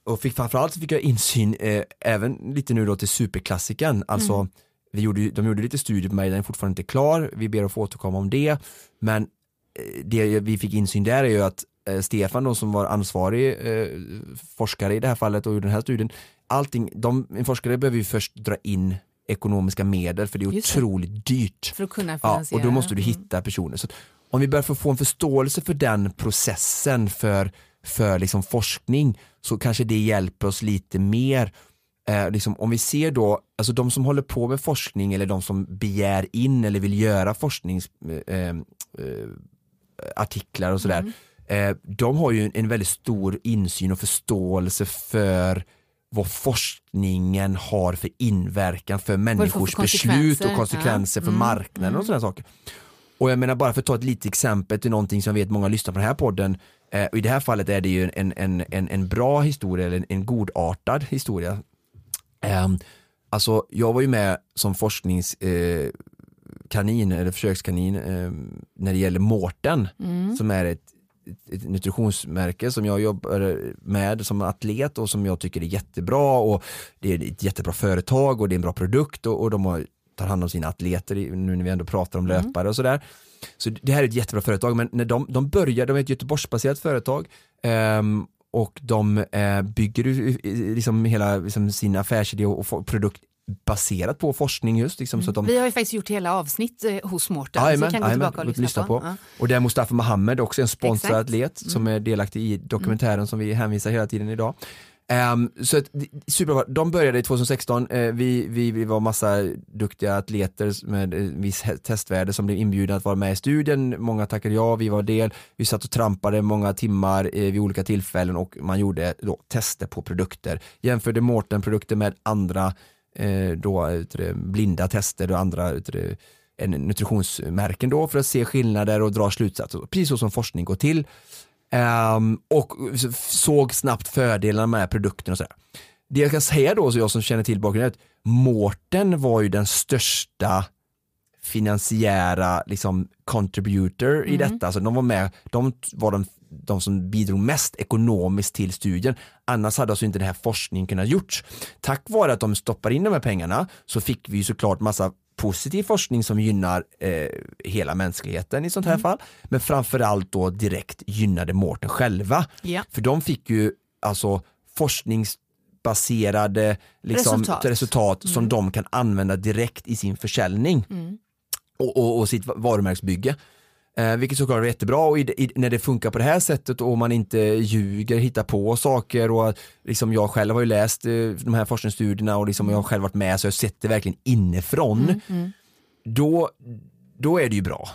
Och fick framförallt fick jag insyn eh, även lite nu då till superklassiken, alltså vi gjorde, de gjorde lite studier på mig, den är fortfarande inte klar, vi ber att få återkomma om det, men eh, det vi fick insyn där är ju att eh, Stefan då som var ansvarig eh, forskare i det här fallet och gjorde den här studien, allting, de, en forskare behöver ju först dra in ekonomiska medel för det är Just det. otroligt dyrt. För att kunna Ja, finansiera. och då måste du Mm. hitta personer. Så om vi börjar få, en förståelse för den processen för, för liksom forskning så kanske det hjälper oss lite mer. Eh, liksom, om vi ser då, alltså de som håller på med forskning eller de som begär in eller vill göra forskningsartiklar eh, eh, och sådär, eh, de har ju en, en väldigt stor insyn och förståelse för vad forskningen har för inverkan för människors beslut konsekvenser. och konsekvenser Ja. för Mm, marknaden och sådana saker. Och jag menar bara för att ta ett litet exempel till någonting som jag vet många lyssnar på den här podden, eh, och i det här fallet är det ju en, en, en, en bra historia eller en, en godartad historia. Um, alltså jag var ju med som forskningskanin eh, eller försökskanin eh, när det gäller Mårten som är ett, ett, nutritionsmärke som jag jobbar med som atlet och som jag tycker är jättebra och det är ett jättebra företag och det är en bra produkt och, och de har, tar hand om sina atleter nu när vi ändå pratar om löpare och sådär. Så det här är ett jättebra företag men när de, de började, de är ett Göteborgsbaserat företag ehm, och de eh, bygger u- liksom hela liksom sin affärsidé och få- produkt baserat på forskning just. Liksom, så att de, Vi har ju faktiskt gjort hela avsnitt eh, hos Mårten, så kan gå tillbaka och gått lyssna, på. Ja. Och det är Mustafa Mohamed också en sponsrad Exakt. Mm. atlet som är delaktig i dokumentären som vi hänvisar hela tiden idag. Ehm, så att, superbra, de började 2016, eh, vi, vi, vi var massa duktiga atleter med eh, viss testvärde som blev inbjudna att vara med i studien, många tackade ja, vi var del, vi satt och trampade många timmar eh, vid olika tillfällen och man gjorde då tester på produkter, jämförde Mårten-produkter med andra eh, då, det, blinda tester och andra det, en nutritionsmärken då för att se skillnader och dra slutsatser, precis så som forskning går till. Ehm, och såg snabbt fördelarna med produkten och sådär. Det jag kan säga då, så jag som känner till bakgrunden, är att Mårten var ju den största finansiära liksom contributor i detta, alltså de var med, de var de, de som bidrog mest ekonomiskt till studien, annars hade alltså inte den här forskningen kunnat gjorts. Tack vare att de stoppar in de här pengarna så fick vi ju såklart massa positiv forskning som gynnar eh, hela mänskligheten i sånt här fall, men framförallt då direkt gynnade Mårten själva. Ja. För de fick ju alltså forskningsbaserade liksom, Resultat. resultat, som de kan använda direkt i sin försäljning och, och, och sitt varumärkesbygge. Eh, vilket såklart är jättebra och i, i, när det funkar på det här sättet och man inte ljuger, hittar på saker och liksom jag själv har ju läst eh, de här forskningsstudierna och liksom jag har själv varit med så jag har sett det verkligen inifrån. Då, då är det ju bra.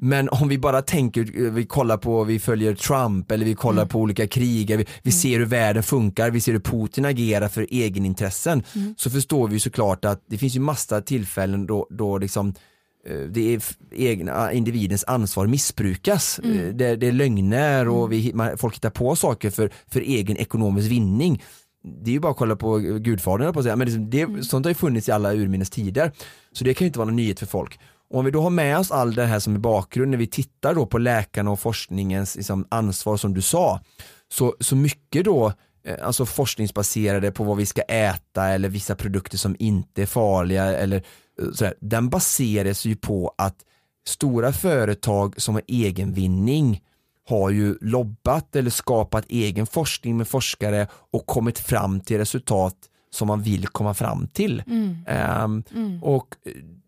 Men om vi bara tänker, eh, vi kollar på, vi följer Trump eller vi kollar på olika krig, vi, vi ser hur världen funkar, vi ser hur Putin agerar för egenintressen, så förstår vi ju såklart att det finns ju massa tillfällen då, då liksom det är egna individens ansvar missbrukas. Eh, Det, det är lögner och vi, man, folk hittar på saker för, för egen ekonomisk vinning. Det är ju bara att kolla på Gudfadern höll jag på säga, men liksom det, sånt har ju funnits i alla urminnes tider. Så det kan ju inte vara någon nyhet för folk. Och om vi då har med oss all det här som är bakgrund när vi tittar då på läkarna och forskningens liksom, ansvar som du sa, så, så mycket då eh, alltså forskningsbaserade på vad vi ska äta eller vissa produkter som inte är farliga eller eh, sådär, den baseras ju på att stora företag som har egenvinning har ju lobbat eller skapat egen forskning med forskare och kommit fram till resultat som man vill komma fram till. Ehm, Och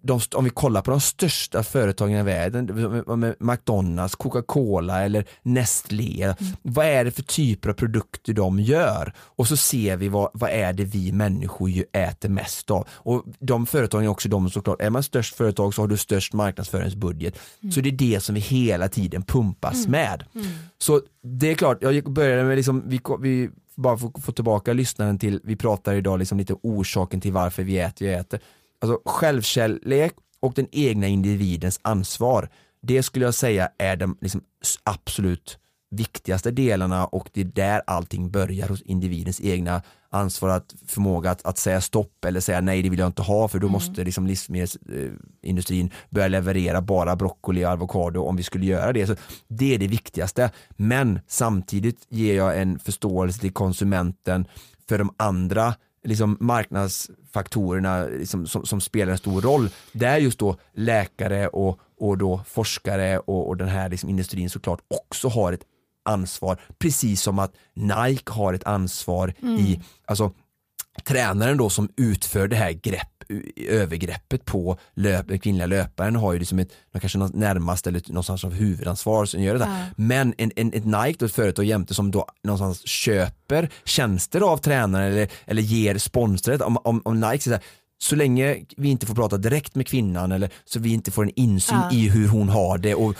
de, om vi kollar på de största företagen i världen, McDonalds, Coca-Cola eller Nestlé, vad är det för typer av produkter de gör? Och så ser vi vad, vad är det vi människor ju äter mest av. Och de företagen är också de såklart, är man störst företag så har du störst marknadsföringsbudget. Så det är det som vi hela tiden pumpas med. Så det är klart, jag började med liksom, vi, vi bara få, få tillbaka lyssnaren till, vi pratar idag liksom lite orsaken till varför vi äter och äter. Alltså självkärlek och den egna individens ansvar, det skulle jag säga är de liksom absolut viktigaste delarna och det är där allting börjar hos individens egna ansvar, att förmåga att, att säga stopp eller säga nej det vill jag inte ha för då måste liksom livsmedelsindustrin börja leverera bara broccoli och avokado om vi skulle göra det. Så det är det viktigaste. Men samtidigt ger jag en förståelse till konsumenten för de andra liksom marknadsfaktorerna liksom, som, som spelar en stor roll. Där just då läkare och, och då forskare och, och den här liksom industrin såklart också har ett ansvar, precis som att Nike har ett ansvar i, alltså tränaren då som utför det här grepp, övergreppet på löp, den kvinnliga löparen har ju liksom ett, kanske närmast eller någonstans av huvudansvar som gör det där. Men en, en, ett Nike då, ett företag jämte som då någonstans köper tjänster av tränaren eller, eller ger sponsret, om, om, om Nike säger så, länge vi inte får prata direkt med kvinnan eller så vi inte får en insyn Ja. i hur hon har det och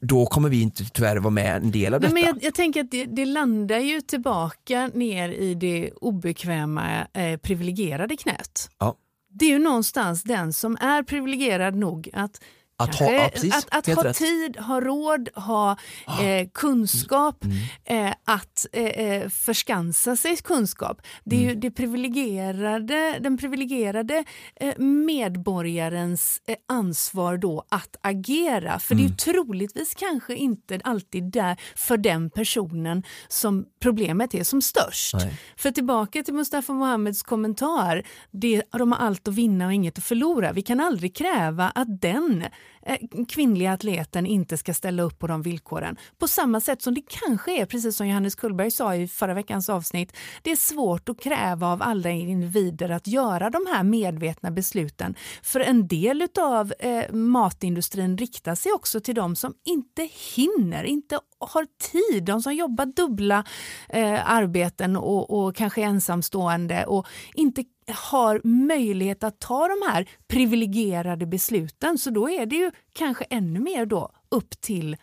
då kommer vi inte tyvärr vara med en del av detta. men jag, jag tänker att det, det landar ju tillbaka ner i det obekväma eh, privilegierade knät. Ja. Det är ju någonstans den som är privilegierad nog att Att ha- ja, precis. att, att ha rätt. tid, ha råd, ha eh, kunskap, Mm. eh, att eh, eh, förskansa sig kunskap. Det är Mm. ju det privilegierade, den privilegierade eh, medborgarens eh, ansvar då att agera. För det är Mm. troligtvis kanske inte alltid där för den personen som problemet är som störst. Nej. För tillbaka till Mustafa Mohammeds kommentar, det, de har allt att vinna och inget att förlora. Vi kan aldrig kräva att den Eh, kvinnliga atleten inte ska ställa upp på de villkoren. På samma sätt som det kanske är, precis som Johannes Kullberg sa i förra veckans avsnitt, det är svårt att kräva av alla individer att göra de här medvetna besluten. För en del av eh, matindustrin riktar sig också till de som inte hinner, inte har tid, de som jobbar dubbla eh, arbeten och, och kanske är ensamstående och inte har möjlighet att ta de här privilegierade besluten. Så då är det ju kanske ännu mer då upp till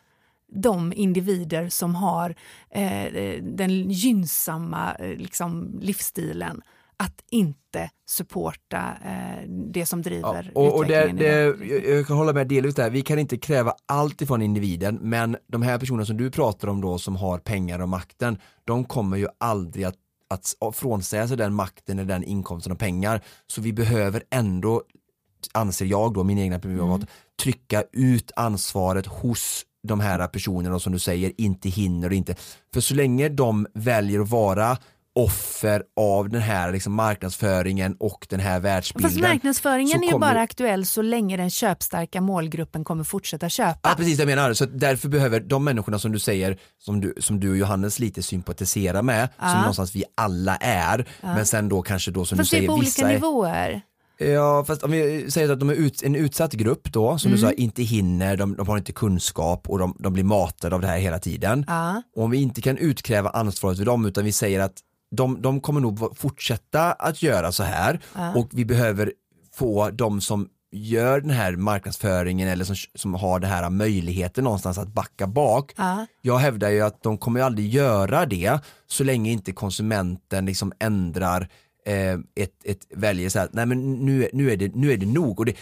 de individer som har eh, den gynnsamma eh, liksom, livsstilen att inte supporta eh, det som driver ja, och, och det, det, Jag kan hålla med delvis där, vi kan inte kräva allt ifrån individen men de här personerna som du pratar om då som har pengar och makten, de kommer ju aldrig att att frånsäga sig den makten eller den inkomsten och pengar. Så vi behöver ändå, anser jag då, min egna mm. trycka ut ansvaret hos de här personerna som du säger inte hinner och inte. För så länge de väljer att vara offer av den här liksom marknadsföringen och den här världsbilden. Fast marknadsföringen är ju bara aktuell så länge den köpstarka målgruppen kommer fortsätta köpa. Ja precis, jag menar så därför behöver de människorna som du säger, som du, som du och Johannes lite sympatiserar med, ja. som någonstans vi alla är, ja. men sen då kanske då som Fast du säger, på olika är, nivåer. Ja fast om vi säger att de är ut, en utsatt grupp då, som mm. du sa, inte hinner, de, de har inte kunskap och de, de, blir matade av det här hela tiden. Ja. Och om vi inte kan utkräva ansvaret för dem utan vi säger att de, de kommer nog fortsätta att göra så här ja. och vi behöver få de som gör den här marknadsföringen eller som, som har den här möjligheten någonstans att backa bak. Ja. Jag hävdar ju att de kommer aldrig göra det så länge inte konsumenten liksom ändrar eh, ett, ett väljer så här, nej men nu, nu, är det, nu är det nog. Och det,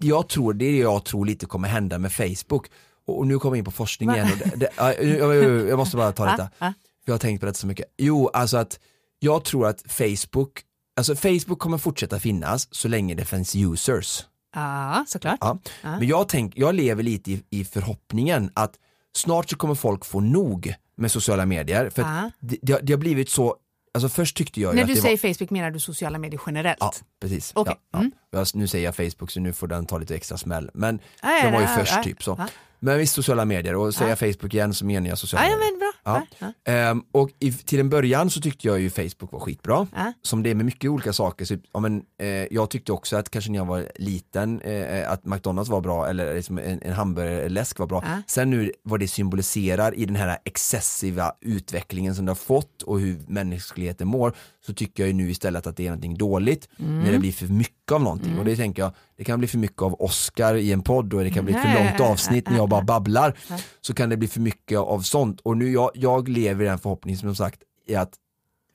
jag tror, det är det jag tror lite kommer hända med Facebook. Och, nu kommer jag in på forskning igen. Och det, det, jag, jag, måste bara ta detta. För jag har tänkt på detta så mycket. Jo, alltså att jag tror att Facebook, alltså Facebook kommer fortsätta finnas så länge det finns users. Ja, såklart. Ja. ja. Men jag, tänk, jag lever lite i, i förhoppningen att snart så kommer folk få nog med sociala medier. För ja. det, det, det, har blivit så Alltså först tyckte jag När du säger var... Facebook menar du sociala medier generellt? Ja, precis. Okay. Ja, mm. ja. Nu säger jag Facebook så nu får den ta lite extra smäll. Men ah, de var ju först typ så. Men visst sociala medier och säger jag Facebook igen så menar jag sociala medier. Ja. Um, och i, till en början så tyckte jag ju Facebook var skitbra. Som det är med mycket olika saker. Så, ja, men, eh, jag tyckte också att kanske när jag var liten eh, att McDonalds var bra eller liksom en, en hamburgerläsk var bra. Sen nu vad det symboliserar i den här excessiva utvecklingen som det har fått och hur mänskligheten mår så tycker jag ju nu istället att det är någonting dåligt mm. när det blir för mycket av någonting. Mm. och det tänker jag det kan bli för mycket av Oscar i en podd och det kan bli för långt avsnitt när jag bara babblar. Så kan det bli för mycket av sånt. Och nu jag, jag lever i den förhoppningen som sagt i att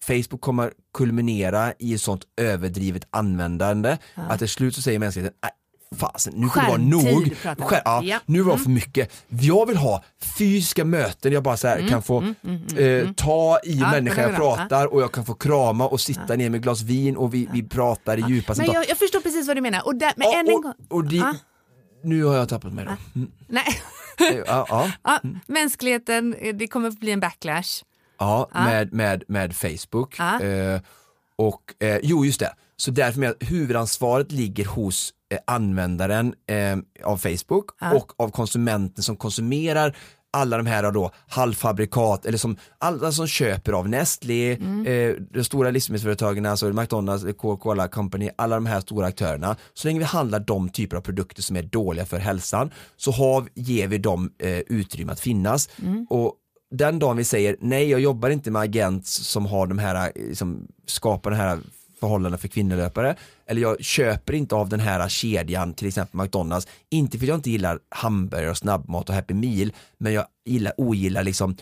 Facebook kommer kulminera i ett sånt överdrivet användande. Att till slut så säger mänskligheten fasen nu får det vara nog. Skär, ja, ja. Nu var det för mm. mycket. Jag vill ha fysiska möten, jag bara så här, mm, kan få mm, mm, mm eh, ta i ja, människan jag pratar och jag kan få krama och sitta ja. ner med glas vin och vi, vi pratar i djupa samtal. Jag, jag, förstår precis vad du menar. Och där, men ja, en gång. Och, och de. Nu har jag tappat mig då. Mm. Nej. ja. Mänskligheten, eh, det kommer att bli en backlash. Ja, Med, med, med Facebook. Eh, och eh, jo just det, så därför med att huvudansvaret ligger hos eh, användaren eh, av Facebook ja. och av konsumenten som konsumerar alla de här då halvfabrikat eller som alla som köper av Nestlé, mm. eh, de stora livsmedelsföretagen, alltså McDonalds, Coca-Cola Company, alla de här stora aktörerna. Så länge vi handlar de typer av produkter som är dåliga för hälsan så har, ger vi dem eh, utrymme att finnas. Mm. Och den dagen vi säger nej jag jobbar inte med agent som har de här, liksom, skapar den här förhållanden för kvinnolöpare. Eller jag köper inte av den här kedjan, till exempel McDonalds. Inte för att jag inte gillar hamburgare och snabbmat och Happy Meal, men jag gillar, ogillar liksom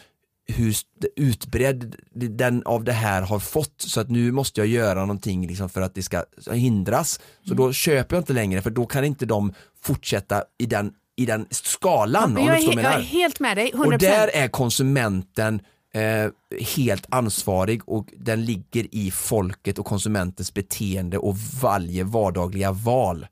hur utbredd den av det här har fått så att nu måste jag göra någonting liksom för att det ska hindras. Så då köper jag inte längre för då kan inte de fortsätta i den, i den skalan. Ja, jag, är, jag är helt med dig, 100%. Och där är konsumenten eh, helt ansvarig och den ligger i folket och konsumentens beteende och varje vardagliga val.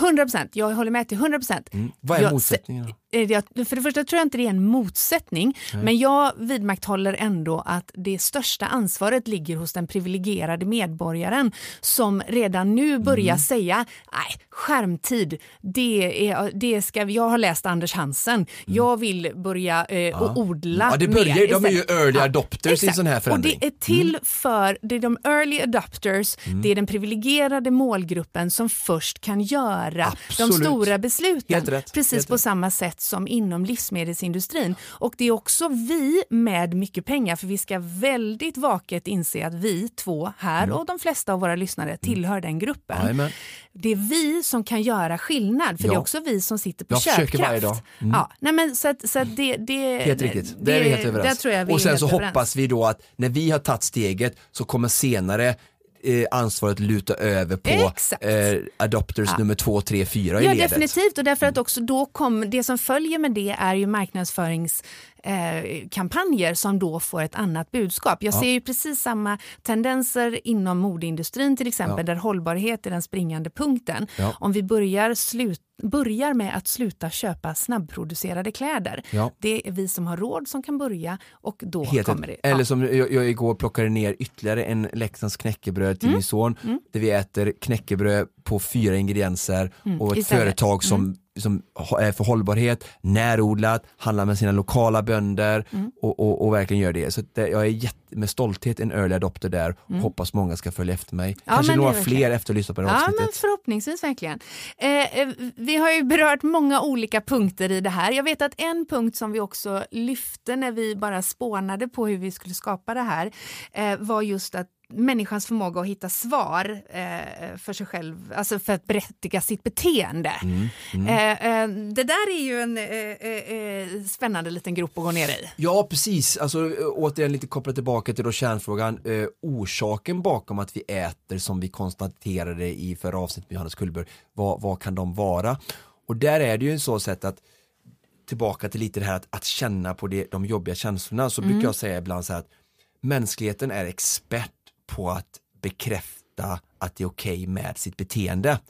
100 procent, jag håller med till 100 procent. Mm. Vad är jag, motsättningen för det första tror jag inte det är en motsättning, men jag vidmakthåller ändå att det största ansvaret ligger hos den privilegierade medborgaren som redan nu börjar Mm. säga nej, skärmtid, det är, det ska, jag har läst Anders Hansen, jag vill börja eh, och odla Mm. Ja, det börjar- mer de är ju istället." early adopters i exakt. sån här förändring. Och det är till för, det är de early adopters, Mm. det är den privilegierade målgruppen som först kan göra Absolut. de stora besluten. Precis helt på rätt. samma sätt som inom livsmedelsindustrin. Och det är också vi med mycket pengar, för vi ska väldigt vaket inse att vi två här Mm. och de flesta av våra lyssnare tillhör den gruppen. Jajamän. Det är vi som kan göra skillnad, för Ja. det är också vi som sitter på Jag köpkraft. Mm. Ja, nej men så att, så att det, det, Helt riktigt, det är vi helt överens. och sen så överens. hoppas vi då att när vi har tagit steget så kommer senare eh, ansvaret luta över på eh, adopters nummer två, tre, fyra i Ja, ledet. definitivt. Och därför att också då kom, det som följer med det är ju marknadsföringskampanjer eh, kampanjer som då får ett annat budskap. Jag ser ju precis samma tendenser inom modeindustrin till exempel, där hållbarhet är den springande punkten. Ja. Om vi börjar, slut, börjar med att sluta köpa snabbproducerade kläder, Ja. det är vi som har råd som kan börja och då Helt kommer det. Eller ja. som jag, jag igår plockade ner ytterligare en Leksands knäckebröd Mm. till min son där vi äter knäckebröd på fyra ingredienser och ett Mm. istället. företag som, som ha- är för hållbarhet, närodlat, handlar med sina lokala bönder Mm. och, och, och verkligen gör det. Så det, jag är jätte, med stolthet en early adopter där och hoppas många ska följa efter mig. Mm. Ja, Kanske men några fler efter att lyssna på det här Ja, men avsnittet. förhoppningsvis verkligen. Eh, eh, vi har ju berört många olika punkter i det här. Jag vet att en punkt som vi också lyfte när vi bara spånade på hur vi skulle skapa det här eh, var just att människans förmåga att hitta svar eh, för sig själv, alltså för att berättiga sitt beteende. Eh, eh, det där är ju en eh, eh, eh, spännande liten grop att gå ner i. Ja precis, alltså återigen lite kopplat tillbaka till då kärnfrågan, orsaken bakom att vi äter som vi konstaterade i förra avsnittet med Johannes Kullberg, vad, vad kan de vara? Och där är det ju en så sätt att tillbaka till lite det här att, att känna på det, de jobbiga känslorna så brukar jag säga ibland så här att mänskligheten är expert på att bekräfta att det är okej med sitt beteende.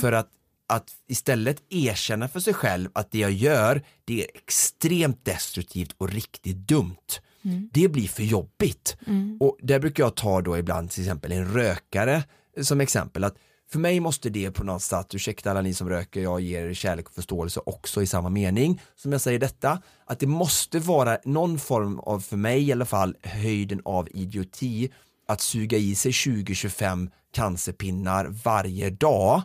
För att, att istället erkänna för sig själv att det jag gör det är extremt destruktivt och riktigt dumt. Det blir för jobbigt. Och där brukar jag ta då ibland till exempel en rökare som exempel. att för mig måste det på något sätt, ursäkta alla ni som röker, jag ger er kärlek och förståelse också i samma mening som jag säger detta, att det måste vara någon form av, för mig i alla fall, höjden av idioti att suga i sig 20-25 cancerpinnar varje dag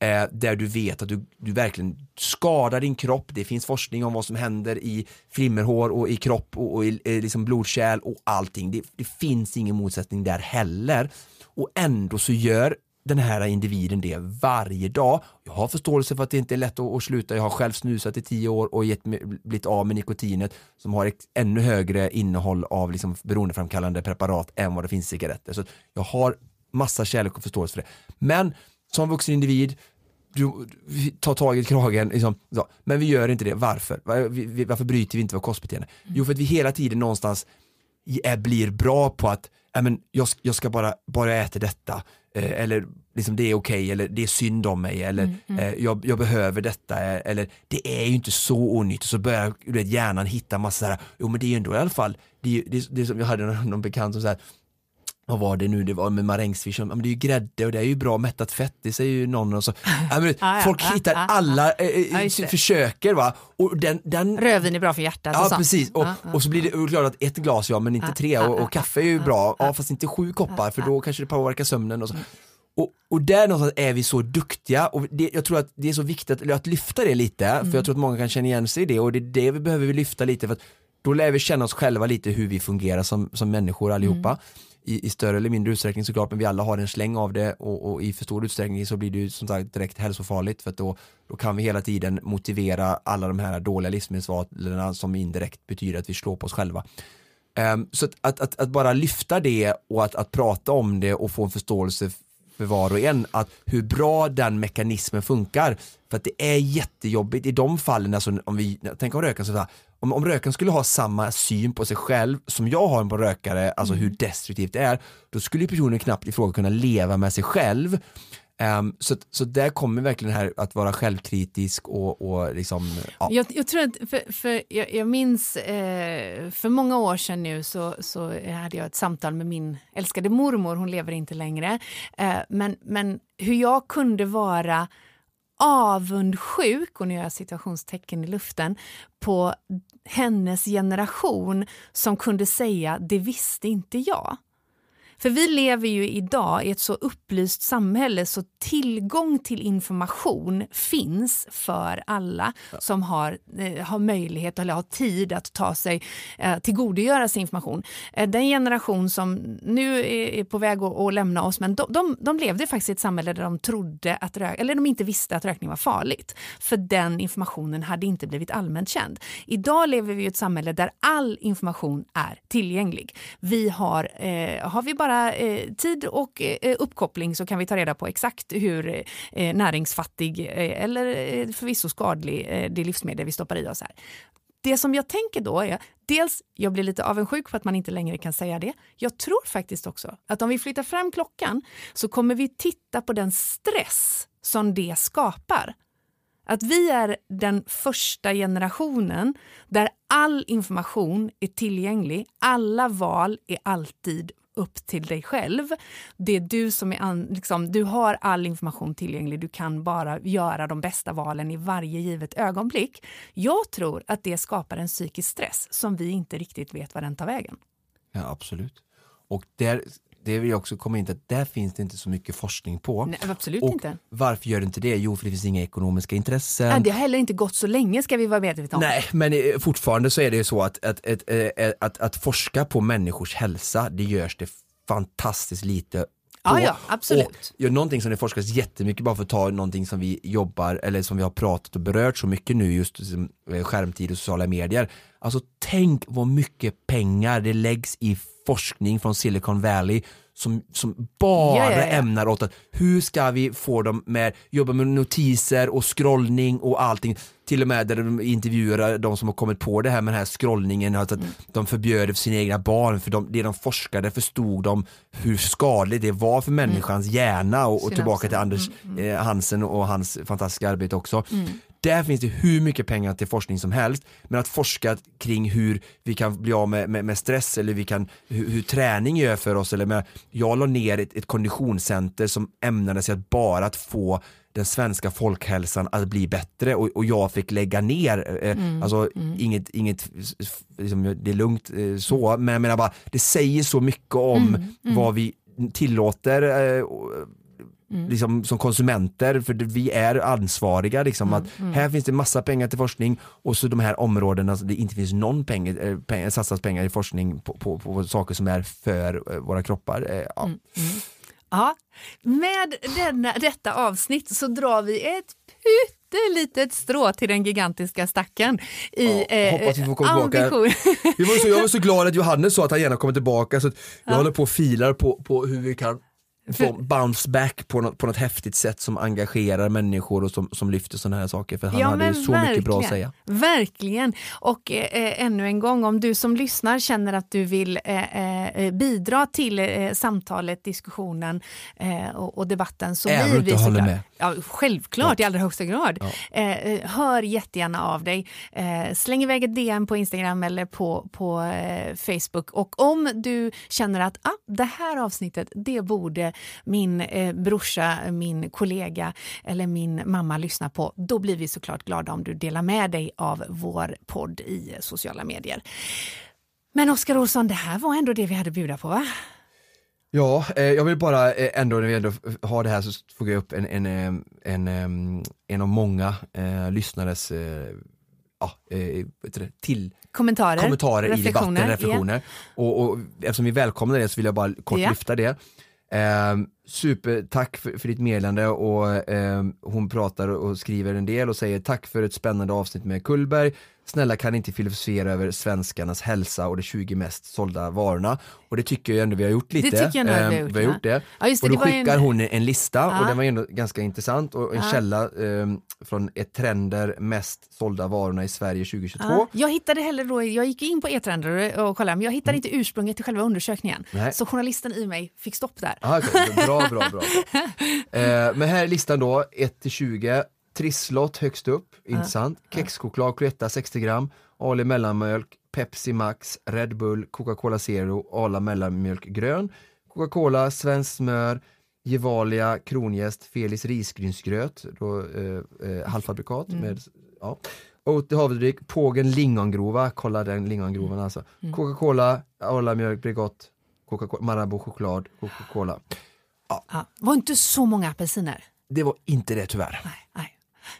eh, där du vet att du, du verkligen skadar din kropp. Det finns forskning om vad som händer i flimmerhår och i kropp och, och i eh, liksom blodkärl och allting. Det, det finns ingen motsättning där heller. Och ändå så gör den här individen det varje dag. Jag har förståelse för att det inte är lätt att, att sluta. Jag har själv snusat i tio år och gett, blivit av med nikotinet som har ett ännu högre innehåll av liksom beroendeframkallande preparat än vad det finns cigaretter. Så jag har massa kärlek och förståelse för det. Men som vuxen individ, du, tar tag i kragen, liksom, så. men vi gör inte det. Varför? Var- Varför bryter vi inte vårt kostbeteende? Jo, för att vi hela tiden någonstans är, blir bra på att men jag, ska- jag ska bara, bara äta detta eller liksom det är okej eller det är synd om mig eller eh, jag, jag behöver detta eh, eller det är ju inte så onyttigt. Så börjar du vet, hjärnan hitta massa här, jo men det är ju ändå i alla fall, det är, det, är- det är som jag hade någon, någon bekant som så här, vad var det nu, det var med marängsviss, men det är ju grädde och det är ju bra mättat fett, det säger ju någon och så. Folk hittar alla, försöker va, och den, den Rödvin är bra för hjärtat Ja sånt. precis, och, och så blir det klart att ett glas ja men inte tre och, och kaffe är ju bra, ja fast inte sju koppar för då kanske det påverkar sömnen och så. Och, och där någonstans är vi så duktiga och det, jag tror att det är så viktigt att, att lyfta det lite för jag tror att många kan känna igen sig i det och det är det vi behöver vi lyfta lite för att då lär vi känna oss själva lite hur vi fungerar som, som människor allihopa. I, I större eller mindre utsträckning såklart men vi alla har en släng av det och, och i för stor utsträckning så blir det ju som sagt direkt hälsofarligt för att då, då kan vi hela tiden motivera alla de här dåliga livsmedelsvalen som indirekt betyder att vi slår på oss själva. Um, så att, att, att, att bara lyfta det och att, att prata om det och få en förståelse för var och en att hur bra den mekanismen funkar. För att det är jättejobbigt i de fallen, alltså om vi, tänk om rökaren, så här, om, om rökaren skulle ha samma syn på sig själv som jag har på rökare, alltså hur destruktivt det är, då skulle personen knappt i fråga kunna leva med sig själv. Um, så, så där kommer verkligen det här att vara självkritisk och, och liksom, ja. jag, jag, tror att, för, för jag, jag minns eh, för många år sedan nu så, så hade jag ett samtal med min älskade mormor, hon lever inte längre, eh, men, men hur jag kunde vara avundsjuk, och nu gör jag situationstecken i luften, på hennes generation som kunde säga det visste inte jag. För vi lever ju idag i ett så upplyst samhälle så tillgång till information finns för alla ja. som har, eh, har möjlighet eller har tid att ta sig eh, tillgodogöra sig information. Eh, den generation som nu är, är på väg att, att, lämna oss, men de, de, de, levde faktiskt i ett samhälle där de trodde att rök, eller de inte visste att rökning var farligt. För den informationen hade inte blivit allmänt känd. Idag lever vi i ett samhälle där all information är tillgänglig. Vi har, eh, har vi bara bara eh, tid och eh, uppkoppling så kan vi ta reda på exakt hur eh, näringsfattig eh, eller eh, förvisso skadlig eh, det livsmedel vi stoppar i oss är. Det som jag tänker då är dels, jag blir lite avundsjuk för att man inte längre kan säga det. Jag tror faktiskt också att om vi flyttar fram klockan så kommer vi titta på den stress som det skapar. Att vi är den första generationen där all information är tillgänglig, alla val är alltid upp till dig själv. Det är du som är an, liksom, du har all information tillgänglig, du kan bara göra de bästa valen i varje givet ögonblick. Jag tror att det skapar en psykisk stress som vi inte riktigt vet var den tar vägen. Ja, absolut. Och där det vill jag också komma in till, att där finns det inte så mycket forskning på. Nej, absolut och inte. Varför gör det inte det? Jo, för det finns inga ekonomiska intressen. Ja, det har heller inte gått så länge ska vi vara medvetna om. Nej, men eh, fortfarande så är det ju så att, att, att, eh, att, att, att forska på människors hälsa, det görs det fantastiskt lite Ja, ja, absolut. Och någonting som det forskas jättemycket, bara för att ta någonting som vi jobbar, eller som vi har pratat och berört så mycket nu, just eh, skärmtid och sociala medier. Alltså tänk vad mycket pengar det läggs i forskning från Silicon Valley som, som bara ja, ja, ja. ämnar åt att hur ska vi få dem med, jobba med notiser och scrollning och allting. Till och med där de intervjuar de som har kommit på det här med den här scrollningen, att mm. de förbjöd det för sina egna barn för de, det de forskade förstod de hur skadligt det var för människans mm. hjärna och, och tillbaka till Anders mm. mm. Eh, Hansen och hans fantastiska arbete också. Mm. Där finns det hur mycket pengar till forskning som helst, men att forska kring hur vi kan bli av med, med, med stress eller vi kan, hur, hur, träning gör för oss. Eller med, jag la ner ett, ett konditionscenter som ämnade sig att bara att få den svenska folkhälsan att bli bättre och, och jag fick lägga ner, eh, mm, alltså mm. inget, inget liksom, det är lugnt eh, så, men jag menar bara, det säger så mycket om mm, mm. vad vi tillåter eh, Mm. Liksom, som konsumenter, för vi är ansvariga. Liksom, mm. att. Här finns det massa pengar till forskning och så de här områdena där det inte finns någon pengar, eh, pengar, satsas pengar i forskning på, på, på saker som är för eh, våra kroppar. Eh, ja. Mm. mm. ja. Med denna, detta avsnitt så drar vi ett pyttelitet strå till den gigantiska stacken. I, ja, hoppas vi får komma ambition. tillbaka. Vi var så, jag var så glad att Johannes sa att han gärna kommer tillbaka så jag ja. håller på och filar på, på hur vi kan få bounce back på något, på något häftigt sätt som engagerar människor och som, som lyfter sådana här saker. För han ja, hade så mycket bra att säga. Verkligen. Och eh, ännu en gång, om du som lyssnar känner att du vill eh, eh, bidra till eh, samtalet, diskussionen eh, och, och, debatten så Även blir vi såklart... Med. Ja, självklart, ja. i allra högsta grad. Ja. Eh, hör jättegärna av dig. släng iväg ett DM på Instagram eller på, på Facebook. Och om du känner att ah, det här avsnittet, det borde min eh, brorsa, min kollega eller min mamma lyssnar på, då blir vi såklart glada om du delar med dig av vår podd i sociala medier. Men Oskar Olsson, det här var ändå det vi hade att bjuda på va? Ja, eh, jag vill bara eh, ändå när vi ändå har det här så får jag upp en, en, en, en, en av många eh, lyssnares eh, ja, eh, till kommentarer, kommentarer i debatten, reflektioner. Yeah. Och, och eftersom vi välkomnar det så vill jag bara kort yeah. lyfta det. Eh, super, tack för, för ditt meddelande och eh, hon pratar och skriver en del och säger tack för ett spännande avsnitt med Kullberg. snälla kan inte filosofera över svenskarnas hälsa och de 20 mest sålda varorna. Och det tycker jag ändå vi har gjort lite. tycker jag ändå vi har Ehm, gjort, vi har gjort det. Ja, det, och då det skickar en- hon en lista Ja. och den var ju ändå ganska intressant och en Ja. källa ehm, från ett trender mest sålda varorna i Sverige 2022. Ja, jag hittade heller då, jag gick in på e-trender och kollade men jag hittade inte ursprunget till själva undersökningen. Mm. Nej. Så journalisten i mig fick stopp där. Ah, okej. Bra, bra, bra. Eh, men här är listan då, 1-20. Trisslott högst upp, intressant. Kexchoklad, Cloetta 60 gram. Ali mellanmjölk, Pepsi Max, Red Bull, Coca-Cola Zero, Arla mellanmjölk grön. Coca-Cola, svenskt smör, Gevalia, kronjäst, Felis risgrynsgröt, då, eh, eh, halvfabrikat med ja. Oatly havredryck, Pågen lingongrova, kolla den lingongrovan alltså. Coca-Cola, Arla mjölk, Bregott, Coca-Cola, Marabou choklad, Coca-Cola. Ja, var inte så många apelsiner. Det var inte det tyvärr. Nej, nej.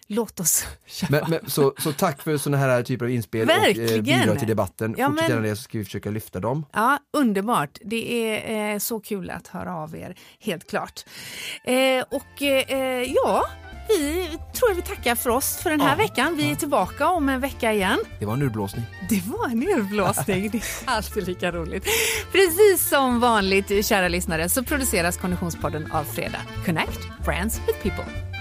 Låt oss köpa. Men, men, så, så tack för sådana här typer av inspel och eh, Verkligen. bidrag till debatten. Ja, Fortsätt gärna det så ska vi försöka lyfta dem. Ja, underbart. Det är eh, så kul att höra av er, helt klart. Eh, och eh, ja, vi tror jag vi tackar för oss för den här veckan. Vi är tillbaka om en vecka igen. Det var en urblåsning. Det var en urblåsning. Det är alltid lika roligt. Precis som vanligt, kära lyssnare, så produceras Konditionspodden av Fredag. Connect Friends with People.